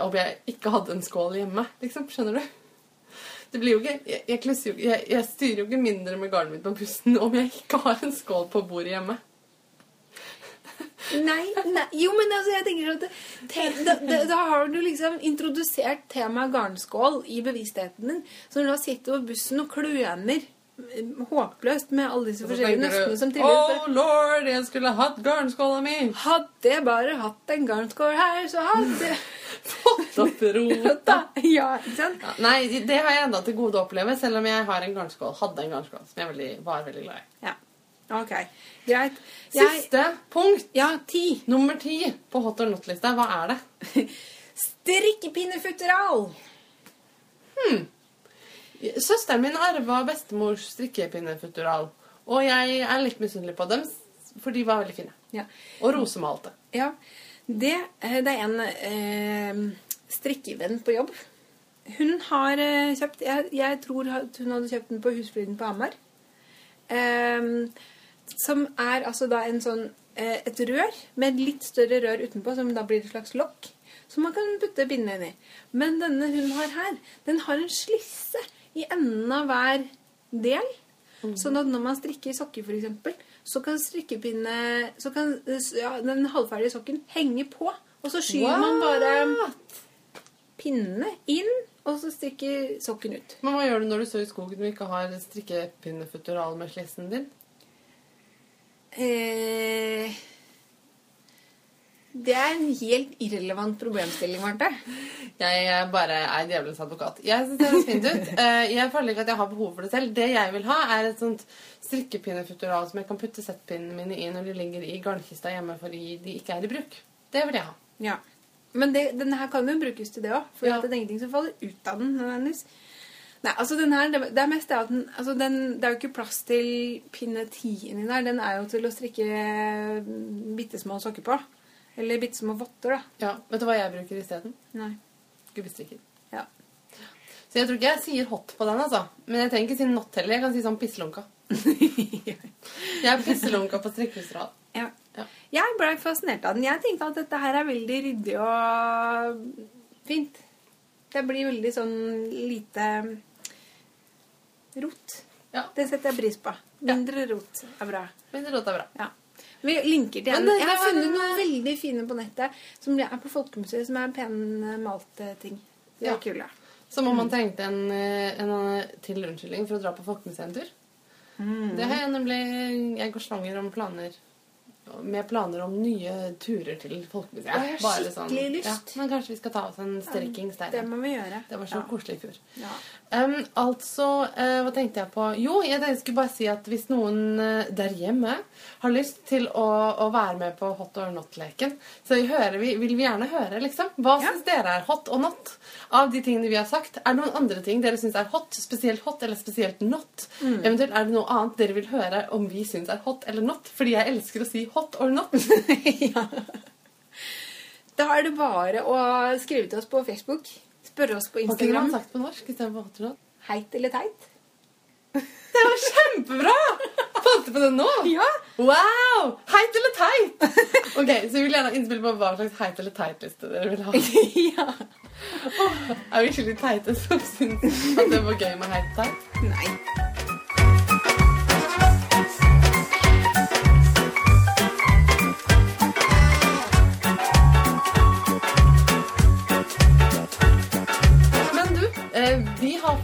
om jeg ikke hadde en skål hjemme. liksom, Skjønner du? Det blir jo ikke, jeg, jeg, klusser jeg, jeg styrer jo ikke mindre med garnet mitt på bussen om jeg ikke har en skål på bordet hjemme. Nei, nei, jo, men altså, jeg tenker at te, da, da, da har du liksom introdusert temaet garnskål i bevisstheten din. Så når du sitter på bussen og kløner håpløst med alle disse forskjellige nøstene som triller Oh lord, jeg skulle hatt garnskåla mi! Hadde jeg bare hatt en garnskål her, så hadde jeg *laughs* Fått opp rota! *laughs* Ja, ikke sant? Ja, nei, det har jeg enda til gode å oppleve, selv om jeg har en garnskål. Hadde en garnskål som jeg veldig, var veldig glad i. Ja. Ok, greit. Jeg, Siste punkt. ja, ti. Nummer ti på hot or not-lista. Hva er det? *laughs* Strikkepinnefuteral. Søsteren min arva bestemors strikkepinnefutural. Og jeg er litt misunnelig på dem, for de var veldig fine. Ja. Og rosemalte. Ja, det, eh, det er en eh, strikkevenn på jobb. Hun har eh, kjøpt jeg, jeg tror hun hadde kjøpt den på Husfliden på Hamar. Eh, som er altså da en sånn eh, et rør med et litt større rør utenpå, som da blir et slags lokk. Som man kan putte pinnene inn i. Men denne hun har her, den har en slisse i enden av hver del. Sånn at når man strikker sokker, f.eks., så kan strikkepinne Så kan ja, den halvferdige sokken henge på. Og så skyver man bare pinnene inn, og så strikker sokken ut. Men hva gjør du når du står i skogen og ikke har strikkepinnefutural med slessen din? Eh, det er en helt irrelevant problemstilling, Marte. Jeg bare er djevelens advokat. Jeg synes det høres fint ut. *laughs* Eh, Jeg føler ikke at jeg har behov for det selv. Det jeg vil ha, er et sånt strikkepinnefutural som jeg kan putte settpinnene mine i når de ligger i garnkista hjemme fordi de ikke er i bruk. Det vil jeg ha. Ja. Men det, denne her kan jo brukes til det òg, for Ja. det er ingenting som faller ut av den. nødvendigvis. Nei, altså den her, det, er mest det at den, altså den, det er jo ikke plass til pinne 10 inni der. Den er jo til å strikke bitte små sokker på. Eller bitte små votter, da. Ja, Vet du hva jeg bruker isteden? Gubbestrikker. Ja. Så jeg tror ikke jeg sier hot på den, altså. Men jeg trenger ikke si not heller. Jeg kan si sånn pisselunka. *laughs* Jeg er pisselunka på strikkefutural. ja. Ja. Jeg ble fascinert av den. Jeg tenkte at dette her er veldig ryddig og fint. Det blir veldig sånn lite rot. Ja. Det setter jeg pris på. Mindre rot er bra. Mindre rot er bra. Ja. Vi linker til en. det- Jeg har det funnet noen veldig fine på nettet som er på Folkemuseet, som er penmalte ting. De er Ja. kule. Som om man trengte en, eh, en eh, til unnskyldning for å dra på Folkemuseet-tur. Mm. Det har jeg nemlig Jeg går slanger om planer med planer om nye turer til Folkemuseet. Jeg har skikkelig lyst. Ja, men kanskje vi skal ta oss en strekings der. Det må vi gjøre. Det var så ja. koselig i fjor. Ja. Um, altså, uh, hva tenkte jeg på? Jo, jeg skulle bare si at hvis noen uh, der hjemme har lyst til å, å være med på hot or not-leken, så vi vil vi gjerne høre, liksom. Hva Ja. syns dere er hot og not av de tingene vi har sagt? Er det noen andre ting dere syns er hot, spesielt hot eller spesielt not? Mm. Eventuelt er det noe annet dere vil høre om vi syns er hot eller not? Fordi jeg elsker å si hot or not. *laughs* ja. Da er det bare å skrive til oss på Facebook. Spørre oss på Har ikke Instagram. sagt på norsk istedenfor? Heit eller teit? *laughs* Det var kjempebra! Fant du på det nå? Ja. Wow! Heit eller teit? *laughs* Ok, Så vi vil gjerne ha innspill på hva slags heit eller teit-liste dere vil ha. *laughs* ja. Er vi skikkelig teite som syns at det var gøy med heit og teit? Nei.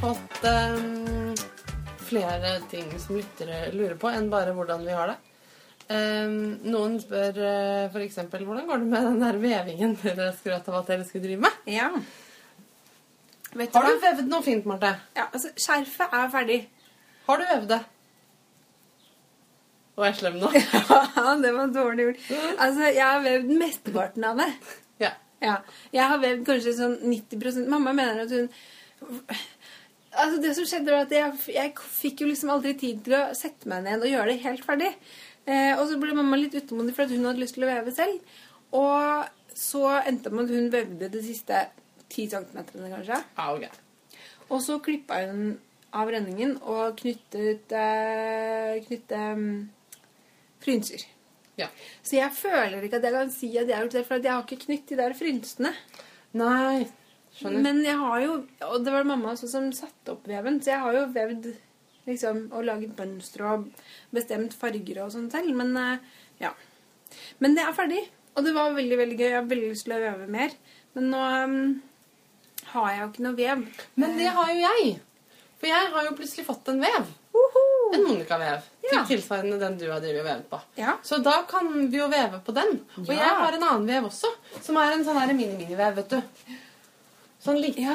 Fått um, flere ting som lyttere lurer på, enn bare hvordan vi har det. Um, noen spør uh, for eksempel hvordan går det med den der vevingen dere skrøt av at dere skulle drive med. Ja. Vet du Har hva? du vevet noe fint, Marte? Ja, altså, skjerfet er ferdig. Har du vevd det? Å, jeg slem nå. *laughs* Ja, det var dårlig gjort. Altså, jeg har vevd mesteparten av det. Ja. Ja. Jeg har vevd kanskje sånn 90% Mamma mener at hun Altså, det som skjedde, var at jeg, jeg fikk jo liksom aldri tid til å sette meg ned og gjøre det helt ferdig. Eh, og så ble mamma litt utålmodig for at hun hadde lyst til å veve selv. Og så endte det med at hun vevde de siste 10 centimeterne, kanskje. Ah, ok. Og så klippa hun av renningen og knyttet eh, knyttet um, frynser. Ja. Så jeg føler ikke at jeg kan si at jeg har gjort det, for jeg har ikke knytt de der frynsene. Nei, skjønner. Men jeg har jo Og det var mamma også som satte opp veven, så jeg har jo vevd liksom og laget mønstre og bestemt farger og sånn selv. Men eh, ja. Men det er ferdig. Og det var veldig veldig gøy. Jeg har veldig lyst til å veve mer. Men nå um, har jeg jo ikke noe vev. Men det har jo jeg. For jeg har jo plutselig fått en vev. En Monica-vev. Ja. Til tilsvarende den du har drevet og vevet på. Ja. Så da kan vi jo veve på den. Og Ja. jeg har en annen vev også, som er en sånn mini-mini-vev, vet du. Sånn liten ja.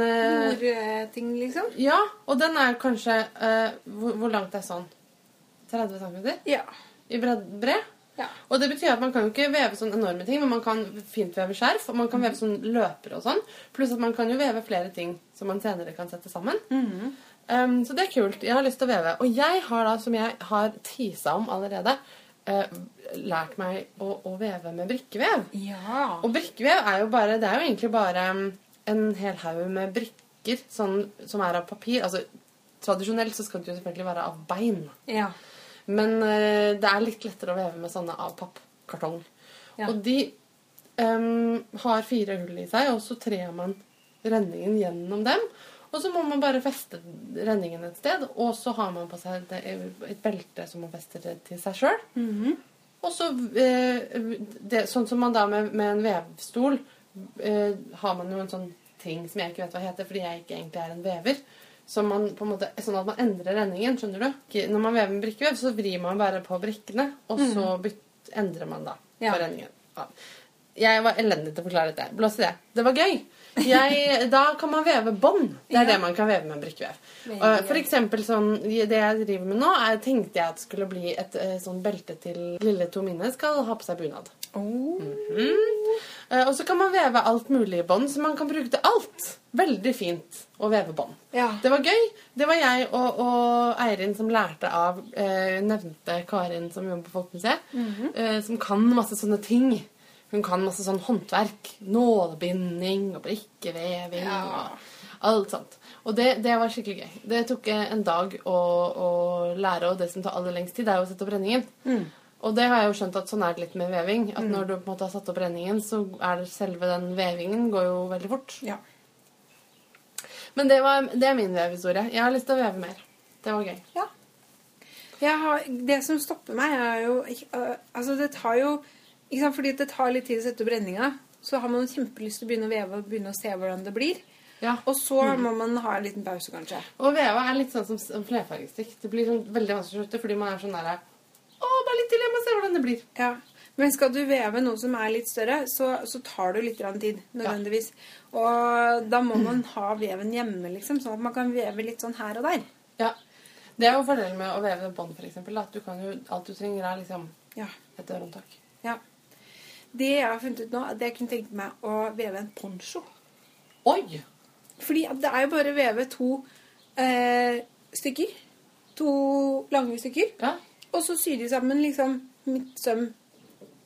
Nordting, liksom. Ja, og den er kanskje uh, hvor, hvor langt er sånn? 30 cm? Ja. I bred, bred? ja. Og det betyr at man kan jo ikke veve sånn enorme ting, men man kan fint veve skjerf, og man kan veve sånn løper og sånn. Pluss at man kan jo veve flere ting som man senere kan sette sammen. Mhm. Um, så det er kult. Jeg har lyst til å veve. Og jeg har da, som jeg har tisa om allerede, uh, lært meg å, å veve med brikkevev. Ja. Og brikkevev er jo bare Det er jo egentlig bare en hel haug med brikker sånn, som er av papir. Altså tradisjonelt så skal det jo selvfølgelig være av bein. ja. Men eh, det er litt lettere å veve med sånne av pappkartong. Ja. Og de um, har fire hull i seg, og så trer man renningen gjennom dem. Og så må man bare feste renningen et sted, og så har man på seg det, et belte som man fester til seg sjøl. Mhm. Og så, eh, det, sånn som man da med, med en vevstol, eh, har man jo en sånn ting som jeg ikke vet hva heter, fordi jeg ikke egentlig er en vever. Så man på en måte, sånn at man endrer renningen, skjønner du? Når man vever med brikkevev, så vrir man bare på brikkene, og så byt, endrer man da Ja. på renningen. Ja. Jeg var elendig til å forklare dette. Blås i det. Det var gøy. Jeg, *laughs* da kan man veve bånd. Det er Ja. det man kan veve med brikkevev. Og gøy. For eksempel sånn, det jeg driver med nå, er, tenkte jeg at skulle bli et eh, sånn belte til lille Tomine skal ha på seg bunad. Oh. Eh, Og så kan man veve alt mulig i bånd, så man kan bruke til alt. Veldig fint å veve bånd. Ja. Det var gøy. Det var jeg og, og Eirin som lærte av eh, nevnte Karin som jobber på Folkemuseet, Mhm. eh, som kan masse sånne ting. Hun kan masse sånn håndverk. Nålebinding og brikkeveving Ja. og alt sånt. Og det, det var skikkelig gøy. Det tok eh, en dag å, å lære, og det som tar aller lengst tid, er jo å sette opp renningen. Mm. Og det har jeg jo skjønt at sånn er det litt med veving. At når du på en måte har satt opp renningen, så er det selve den vevingen går jo veldig fort. Ja. Men det, var, det er min vevehistorie. Jeg har lyst til å veve mer. Det var gøy. Ja. Har, det som stopper meg, er jo øh, Altså, det tar jo ikke sant, Fordi det tar litt tid å sette opp renninga, så har man kjempelyst til å begynne å veve og begynne å se hvordan det blir. Ja. Og så må man ha en liten pause, kanskje. Og veva er litt sånn som flerfargestikk. Det blir sånn veldig vanskelig å slutte fordi man er sånn derre Bare litt til, jeg må se hvordan det blir. Ja. Men skal du veve noe som er litt større, så, så tar det litt tid. Nødvendigvis. Og da må man ha veven hjemme, liksom, sånn at man kan veve litt sånn her og der. Ja. Det er jo fordelen med å veve bånd, eksempel. At du kan jo, alt du trenger, er liksom Ja. et dørhåndtak. ja. Det jeg har funnet ut nå, at jeg kunne tenkt meg å veve en poncho. Oi! Fordi det er jo bare å veve to eh, stykker. To lange stykker. Ja. Og så syr de sammen liksom midtsøm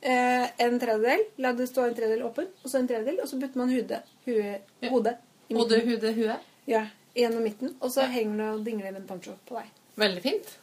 eh, en tredjedel. La det stå en tredjedel åpen, og så en tredjedel. Og så putter man hodet, hue, Ja. hodet i Hode, midten. hude, hue. Ja, gjennom midten. Og så Ja. henger det og dingler en poncho på deg. Veldig fint.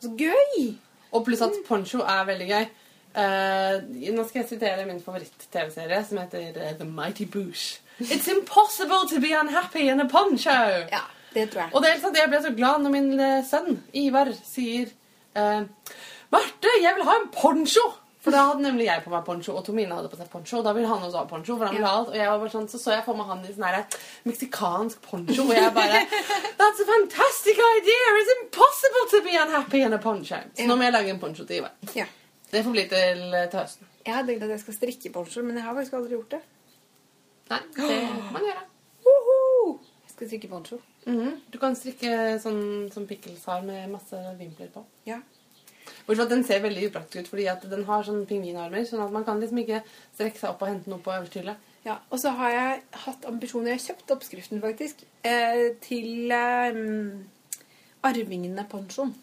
Så gøy! Og pluss at poncho er veldig gøy. Uh, nå skal jeg sitere min favoritt-TV-serie, som heter eh, The Mighty Boosh. It's impossible to be unhappy in a poncho! Ja, det tror jeg. Og det er sant, jeg ble så glad når min eh, sønn, Ivar, sier eh, Marte, jeg vil ha en poncho! For da hadde nemlig jeg på meg poncho, og Tomine hadde på seg poncho. Og da ville han også ha poncho, for han ville ha alt. Og jeg var bare sånn, så så jeg for meg han i sånn meksikansk poncho, og jeg bare That's a fantastic idea! It's impossible to be unhappy in a poncho! Så nå må jeg lage en poncho til Ivar. Ja. Det får bli til, eh, til høsten. Jeg har tenkt at jeg skal strikke poncho, men jeg har faktisk aldri gjort det. Nei, det må man gjøre. Skal strikke poncho. Mhm. Du kan strikke sånn som Pickles har, med masse vimpler på. Ja. Bortsett at den ser veldig upraktisk ut, fordi at den har sånn pingvinarmer, sånn at man kan liksom ikke strekke seg opp og hente noe på øverste hylle. Ja, og så har jeg hatt ambisjoner. Jeg har kjøpt oppskriften, faktisk, eh, til eh, Arvingene Ponchoen.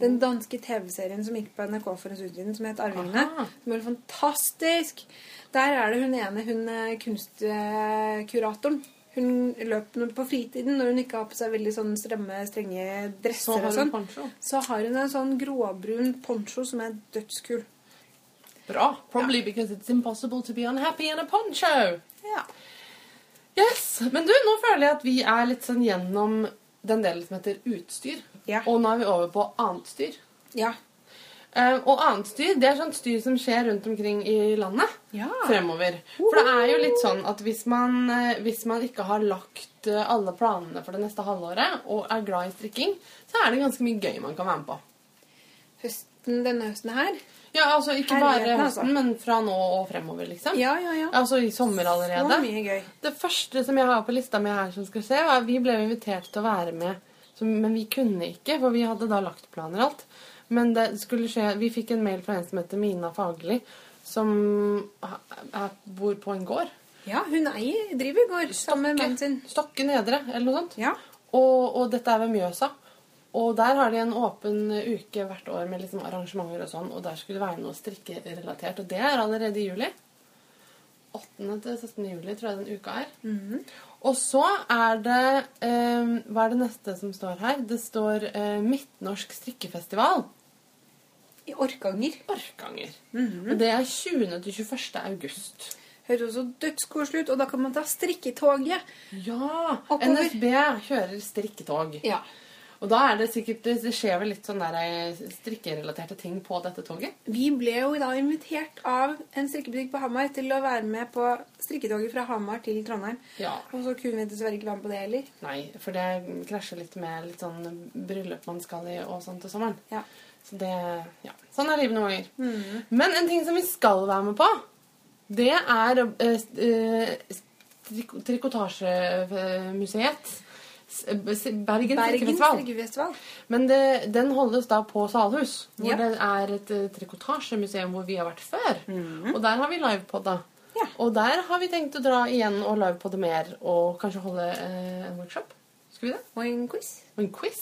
Den danske TV-serien som gikk på NRK for en stund siden, som het Arvingene. Aha. Som var fantastisk. Der er det hun ene, hun eh, kunstkuratoren. Hun løp på fritiden når hun ikke har på seg veldig sånn stramme, strenge Så dresser har og sånn. Så har hun en sånn gråbrun poncho som er dødskul. Bra. Probably because it's impossible to be unhappy in a poncho. Ja. Yes. Men du, nå føler jeg at vi er litt sånn gjennom den delen som heter utstyr. Ja. Og nå er vi over på annet styr. Ja. Eh, og annet styr, det er sånt styr som skjer rundt omkring i landet. Ja. fremover. For det er jo litt sånn at hvis man, eh, hvis man ikke har lagt eh, alle planene for det neste halvåret, og er glad i strikking, så er det ganske mye gøy man kan være med på. Høsten, denne høsten her. Ja, altså Ikke Herligheten, bare altså. høsten, men fra nå og fremover, liksom. Ja, ja, ja. Altså i sommer allerede. Så mye gøy. Det første som jeg har på lista mi her, som skal se, var Vi ble invitert til å være med, men vi kunne ikke, for vi hadde da lagt planer og alt. Men det skulle skje Vi fikk en mail fra en som heter Mina Fagerli, som bor på en gård. Ja, hun eier, driver gård sammen med mannen sin. Stokke Nedre, eller noe sånt. Ja. Og, og dette er ved Mjøsa. Og der har de en åpen uke hvert år med liksom arrangementer og sånn, og der skulle det være noe strikkerelatert. Og det er allerede i juli. 8. til 17. juli tror jeg den uka er. Mhm. Og så er det eh, Hva er det neste som står her? Det står eh, Midtnorsk strikkefestival. I Orkanger. Orkanger. Mhm. Og det er 20. til 21. august. Høres også dødskoselig ut, og da kan man ta strikketoget. Ja! Oppover. NSB kjører strikketog. Ja. Og da er det sikkert Det skjer vel litt sånn der eh, strikkerelaterte ting på dette toget? Vi ble jo da invitert av en strikkebutikk på Hamar til å være med på strikketoget fra Hamar til Trondheim. Ja. Og så kunne vi dessverre ikke være med på det heller. Nei, for det krasjer litt med litt sånn bryllup man skal i og sånn til sommeren. Ja. Så det Ja. Sånn er livet noen ganger. Mm. Men en ting som vi skal være med på, det er øh, øh, trik- Trikotasjemuseet. S- eh, Bergen Bergen. Men det, den holdes da på Salhus, hvor Ja. det er et eh, trikotasjemuseum hvor vi har vært før. Mhm. Og der har vi livepodda. Ja. Og der har vi tenkt å dra igjen og livepodde mer, og kanskje holde eh, en workshop. Skal vi det? Og en quiz. Og en quiz.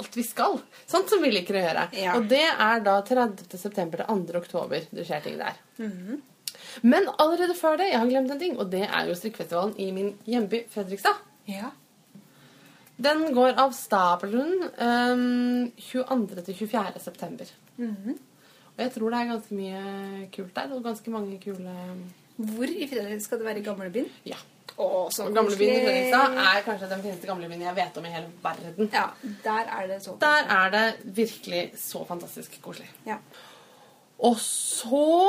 Alt vi skal. Sånt som vi liker å gjøre. Ja. Og det er da 30. september til 2. oktober det skjer ting der. Mhm. Men allerede før det, jeg har glemt en ting, og det er jo strikkefestivalen i min hjemby Fredrikstad. Ja. Den går av stabelen um, 22. til 24. september. Mhm. Og jeg tror det er ganske mye kult der, og ganske mange kule Hvor i Fredrikstad skal det være i gamlebyen? Ja. Å, så gamlebyen i koselig. Fredrikstad er kanskje den fineste gamlebyen jeg vet om i hele verden. Ja, der er det så Der er det virkelig så fantastisk koselig. Ja. Og så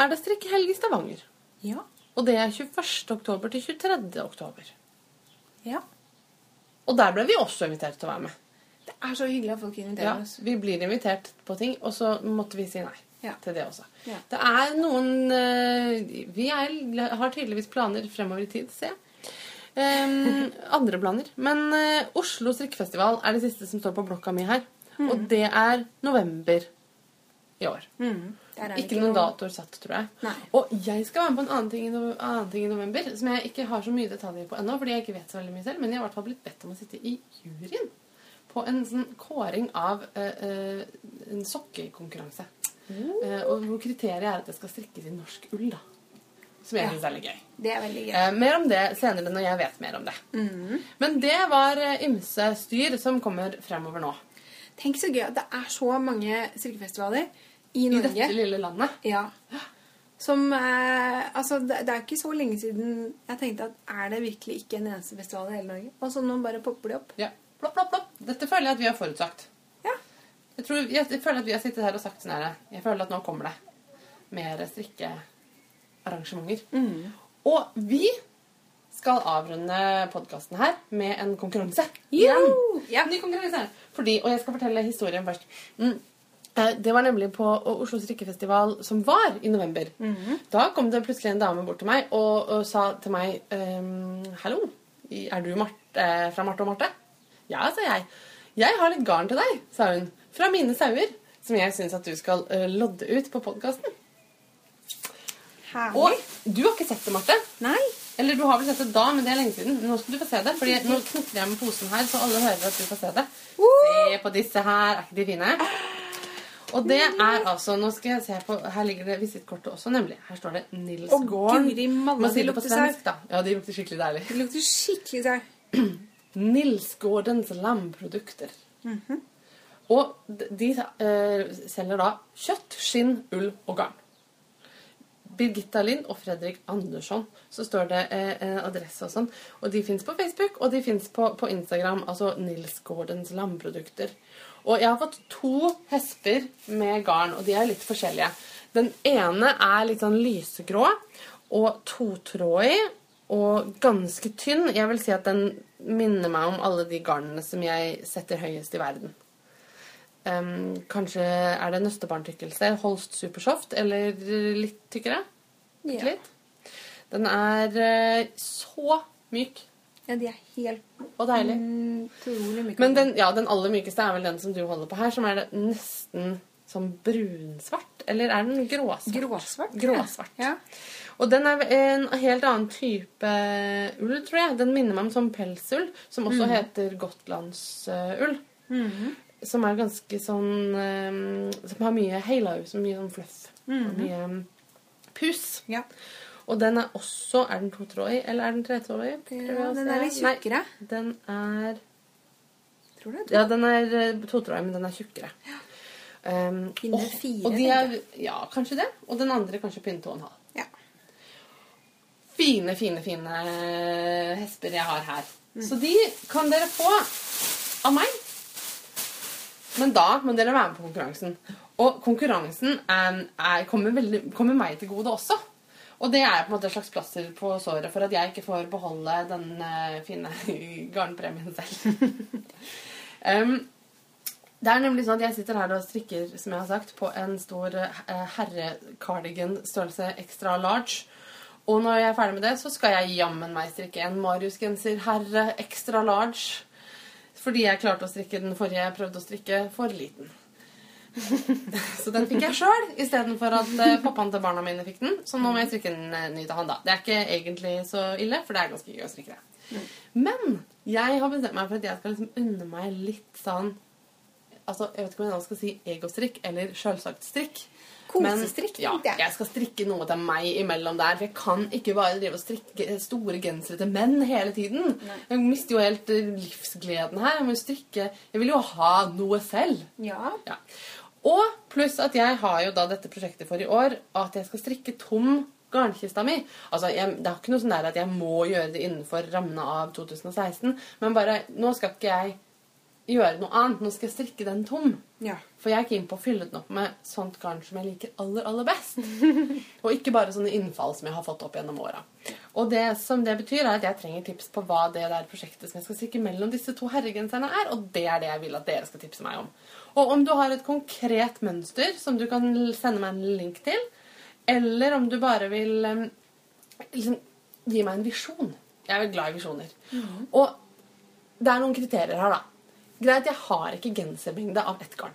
er det strikkehelg i Stavanger. Ja. Og det er 21. oktober til 23. oktober. ja. Og der ble vi også invitert til å være med. Det er så hyggelig at folk Ja, inviterer oss. vi blir invitert på ting, og så måtte vi si nei Ja. til det også. Ja. Det er noen eh, Vi er, har tydeligvis planer fremover i tid, ser jeg. Um, *laughs* andre planer. Men uh, Oslo strikkefestival er det siste som står på blokka mi her. Og det er november i år. Mm. Ikke noen datoer satt, tror jeg. Nei. Og jeg skal være med på en annen ting, i annen ting i november som jeg ikke har så mye detaljer på ennå, fordi jeg ikke vet så veldig mye selv, men jeg har i hvert fall blitt bedt om å sitte i juryen på en sånn kåring av uh, en sokkekonkurranse. Eh, og hvor kriteriet er at det skal strikkes i norsk ull, da. Som jeg Ja. syns er litt gøy. Det er veldig gøy. Eh, mer om det senere når jeg vet mer om det. Mm. Men det var ymse styr som kommer fremover nå. Tenk så gøy at det er så mange strikkefestivaler i I dette lille landet. Ja. Som eh, Altså, det, det er ikke så lenge siden jeg tenkte at er det virkelig ikke en eneste festival i hele Norge? Og så nå bare popper de opp. Ja. Plopp, plopp, plopp. Dette føler jeg at vi har forutsagt. Ja. Jeg, tror, jeg, jeg føler at vi har sittet her og sagt sånn her Jeg føler at nå kommer det mer strikkearrangementer. Mm. Og vi skal avrunde podkasten her med en konkurranse. Jo! Ja. Ny konkurranse. Fordi, og jeg skal fortelle historien først. Mm. Eh, Det var nemlig på Oslo strikkefestival som var i november. Mhm. Da kom det plutselig en dame bort til meg og, og sa til meg ehm, Hallo, er du Marte, fra Marte og Marte? Ja, sa jeg. Jeg har litt garn til deg, sa hun. Fra mine sauer. Som jeg syns at du skal uh, lodde ut på podkasten. Og du har ikke sett det, Marte. Nei. Eller du har vel sett det da, men det er lenge siden. Nå skal du få se det. Fordi nå knytter jeg med posen her, så alle hører at du får se det. Se på disse her. Er ikke de fine? Og det er altså Nå skal jeg se på Her ligger det visittkortet også, nemlig. Her står det Nils og Gården. guri malla, de lukter da. Ja, de lukter skikkelig deilig. De lukter skikkelig sau. *clears throat* Nils Gårdens lamprodukter. Mhm. Og de, eh, selger da kjøtt, skinn, ull og garn. Birgitta Lind og Fredrik Andersson. Så står det eh, adresse og sånn. Og de fins på Facebook, og de fins på, på Instagram. Altså Nils Gårdens lamprodukter. Og jeg har fått to hesper med garn, og de er litt forskjellige. Den ene er litt sånn lysegrå og totrådig og ganske tynn. Jeg vil si at den minner meg om alle de garnene som jeg setter høyest i verden. Um, kanskje er det nøstebarntykkelse, Holst Supersoft, eller litt tykkere? Ja. litt. Den er eh, så myk ja, de er helt og deilig. mm, utrolig myke. Men den, ja, den aller mykeste er vel den som du holder på her, som er nesten som brunsvart. Eller er den gråsvart? Gråsvart. Gråsvart. Ja. Og den er en helt annen type ull, tror jeg. Den minner meg om sånn pelsull, som også heter gotlandsull. Mhm. Som er ganske sånn eh, Som har mye halo, så mye sånn fluff. Og mye mm, pus. ja. Og den er også Er den totrådig, eller er den tretrådig? Å den er litt Nei, tjukkere. den er Tror du det? Ja, den er eh, totrådig, men den er tjukkere. Um, og- fire, Og de er, ja, kanskje det. Og den andre kanskje pinne to og en halv. Ja. Fine, fine, fine eh, hesper jeg har her. Mm. Så de kan dere få av meg. Men da må dere være med på konkurransen. Og konkurransen er, er, kommer, veldig, kommer meg til gode også. Og det er på en måte et slags plaster på såret for at jeg ikke får beholde den eh, fine *laughs* garnpremien selv. *laughs* um, det er nemlig sånn at jeg sitter her og strikker, som jeg har sagt, på en stor herrekardigan størrelse extra large. Og når jeg er ferdig med det, så skal jeg jammen meg strikke en Marius-genser herre extra large. Fordi jeg klarte å strikke den forrige jeg prøvde å strikke for liten. *laughs* så den fikk jeg sjøl, istedenfor at eh, pappaen til barna mine fikk den. Så nå må jeg strikke den eh, ny til han, da. Det er ikke egentlig så ille, for det er ganske gøy å strikke det. Men jeg har bestemt meg for at jeg skal liksom unne meg litt sånn Altså, Jeg vet ikke om jeg skal si egostrikk eller sjølsagt strikk. Kosestrikk, Men, ja, jeg. skal strikke noe til meg imellom der. For jeg kan ikke bare drive og strikke store gensere til menn hele tiden. Jeg mister jo helt eh, livsgleden her. Jeg må jo strikke Jeg vil jo ha noe selv. Ja. Ja. Og pluss at jeg har jo da dette prosjektet for i år, at jeg skal strikke tom garnkista mi. Altså, jeg, Det er ikke noe sånn der at jeg må gjøre det innenfor rammene av 2016, men bare Nå skal ikke jeg gjøre noe annet. Nå skal jeg strikke den tom. Ja. For jeg er keen på å fylle den opp med sånt garn som jeg liker aller, aller best. *laughs* og ikke bare sånne innfall som jeg har fått opp gjennom åra. Og det som det betyr, er at jeg trenger tips på hva det der prosjektet som jeg skal strikke mellom disse to herregenserne er, og det er det jeg vil at dere skal tipse meg om. Og om du har et konkret mønster som du kan sende meg en link til, eller om du bare vil liksom, gi meg en visjon. Jeg er veldig glad i visjoner. Og det er noen kriterier her, da. Greit, jeg har ikke gensermengde av ett garn.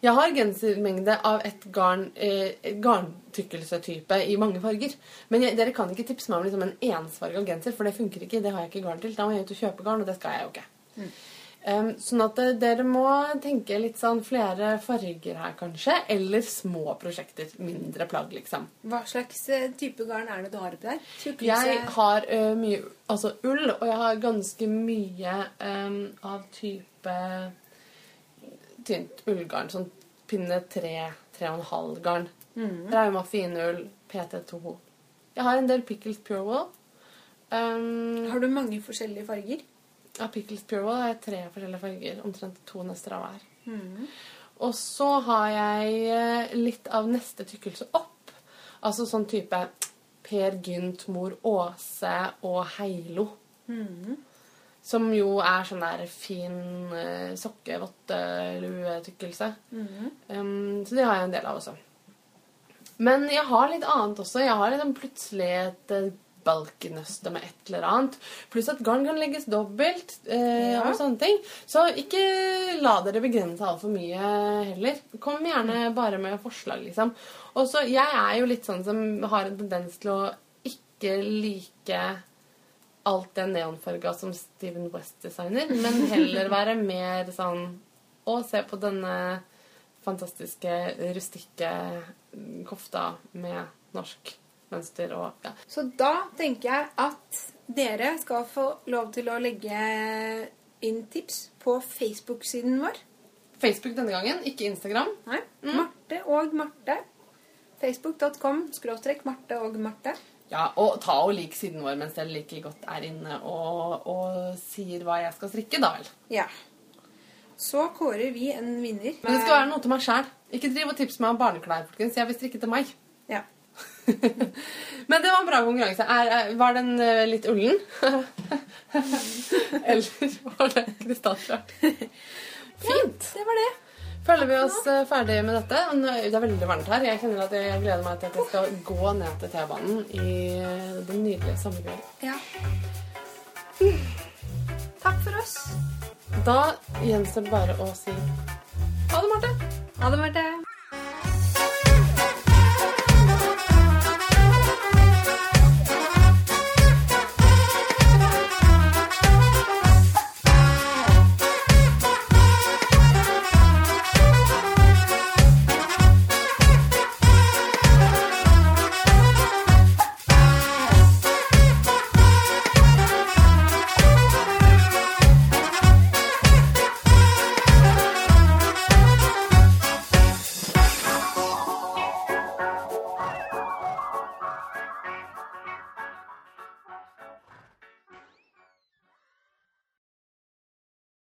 Jeg har gensermengde av et garn, eh, garntykkelsetype i mange farger. Men jeg, dere kan ikke tipse meg om liksom en ensfarga genser, for det funker ikke. Det har jeg ikke garn til. Da må jeg ut og kjøpe garn, og det skal jeg jo ikke. Um, sånn at eh, dere må tenke litt sånn flere farger her, kanskje. Eller små prosjekter. Mindre plagg, liksom. Hva slags eh, type garn er det du har oppi der? Tjukkelse? Jeg har eh, mye altså ull, og jeg har ganske mye em, av type tynt ullgarn. Sånn pinne 3, 3,5 garn. Rauma finull, PT2. Jeg har en del Pickles Pure Wool. Um, Har du mange forskjellige farger? Av Pickles Pure Wall har jeg tre forskjellige farger. Omtrent to nøster av hver. Og så har jeg eh, litt av neste tykkelse opp. Altså sånn type Per Gynt, Mor Åse og Heilo. Som jo er sånn der fin uh, sokke-votte-lue-tykkelse. Um, så det har jeg en del av også. Men jeg har litt annet også. Jeg har liksom plutselig et uh, balkenøste med et eller annet. Pluss at garn kan legges dobbelt eh, Ja. og sånne ting. Så ikke la dere begrense altfor mye heller. Kom gjerne bare med forslag, liksom. Og så, jeg er jo litt sånn som har en tendens til å ikke like alt det neonfarga som Steven West designer, men heller *laughs* være mer sånn Å, se på denne fantastiske, rustikke kofta med norsk mønster og ja. Så da tenker jeg at dere skal få lov til å legge inn tips på Facebook-siden vår. Facebook denne gangen, ikke Instagram. Nei, Marte og Marte. Facebook.com skråstrek Marte og Marte. Ja, Og ta og lik siden vår mens dere like godt er inne og, og sier hva jeg skal strikke, da vel. Ja. Så kårer vi en vinner. Men det skal være noe til meg sjæl. Ikke driv og tips meg om barneklær, folkens. Jeg vil strikke til meg. Ja. Men det var en bra konkurranse. Er, er, var den eh, litt ullen? *laughs* Eller var det krystallklart? *laughs* Fint. Det var det. Føler vi oss eh, ferdige med dette? Det er veldig varmt her. Jeg kjenner at jeg gleder meg til at jeg skal gå ned til T-banen i eh, den nydelige sommerkvelden. Ja. Takk for oss. Da gjenstår det bare å si ha det, Marte. Ha det, Marte.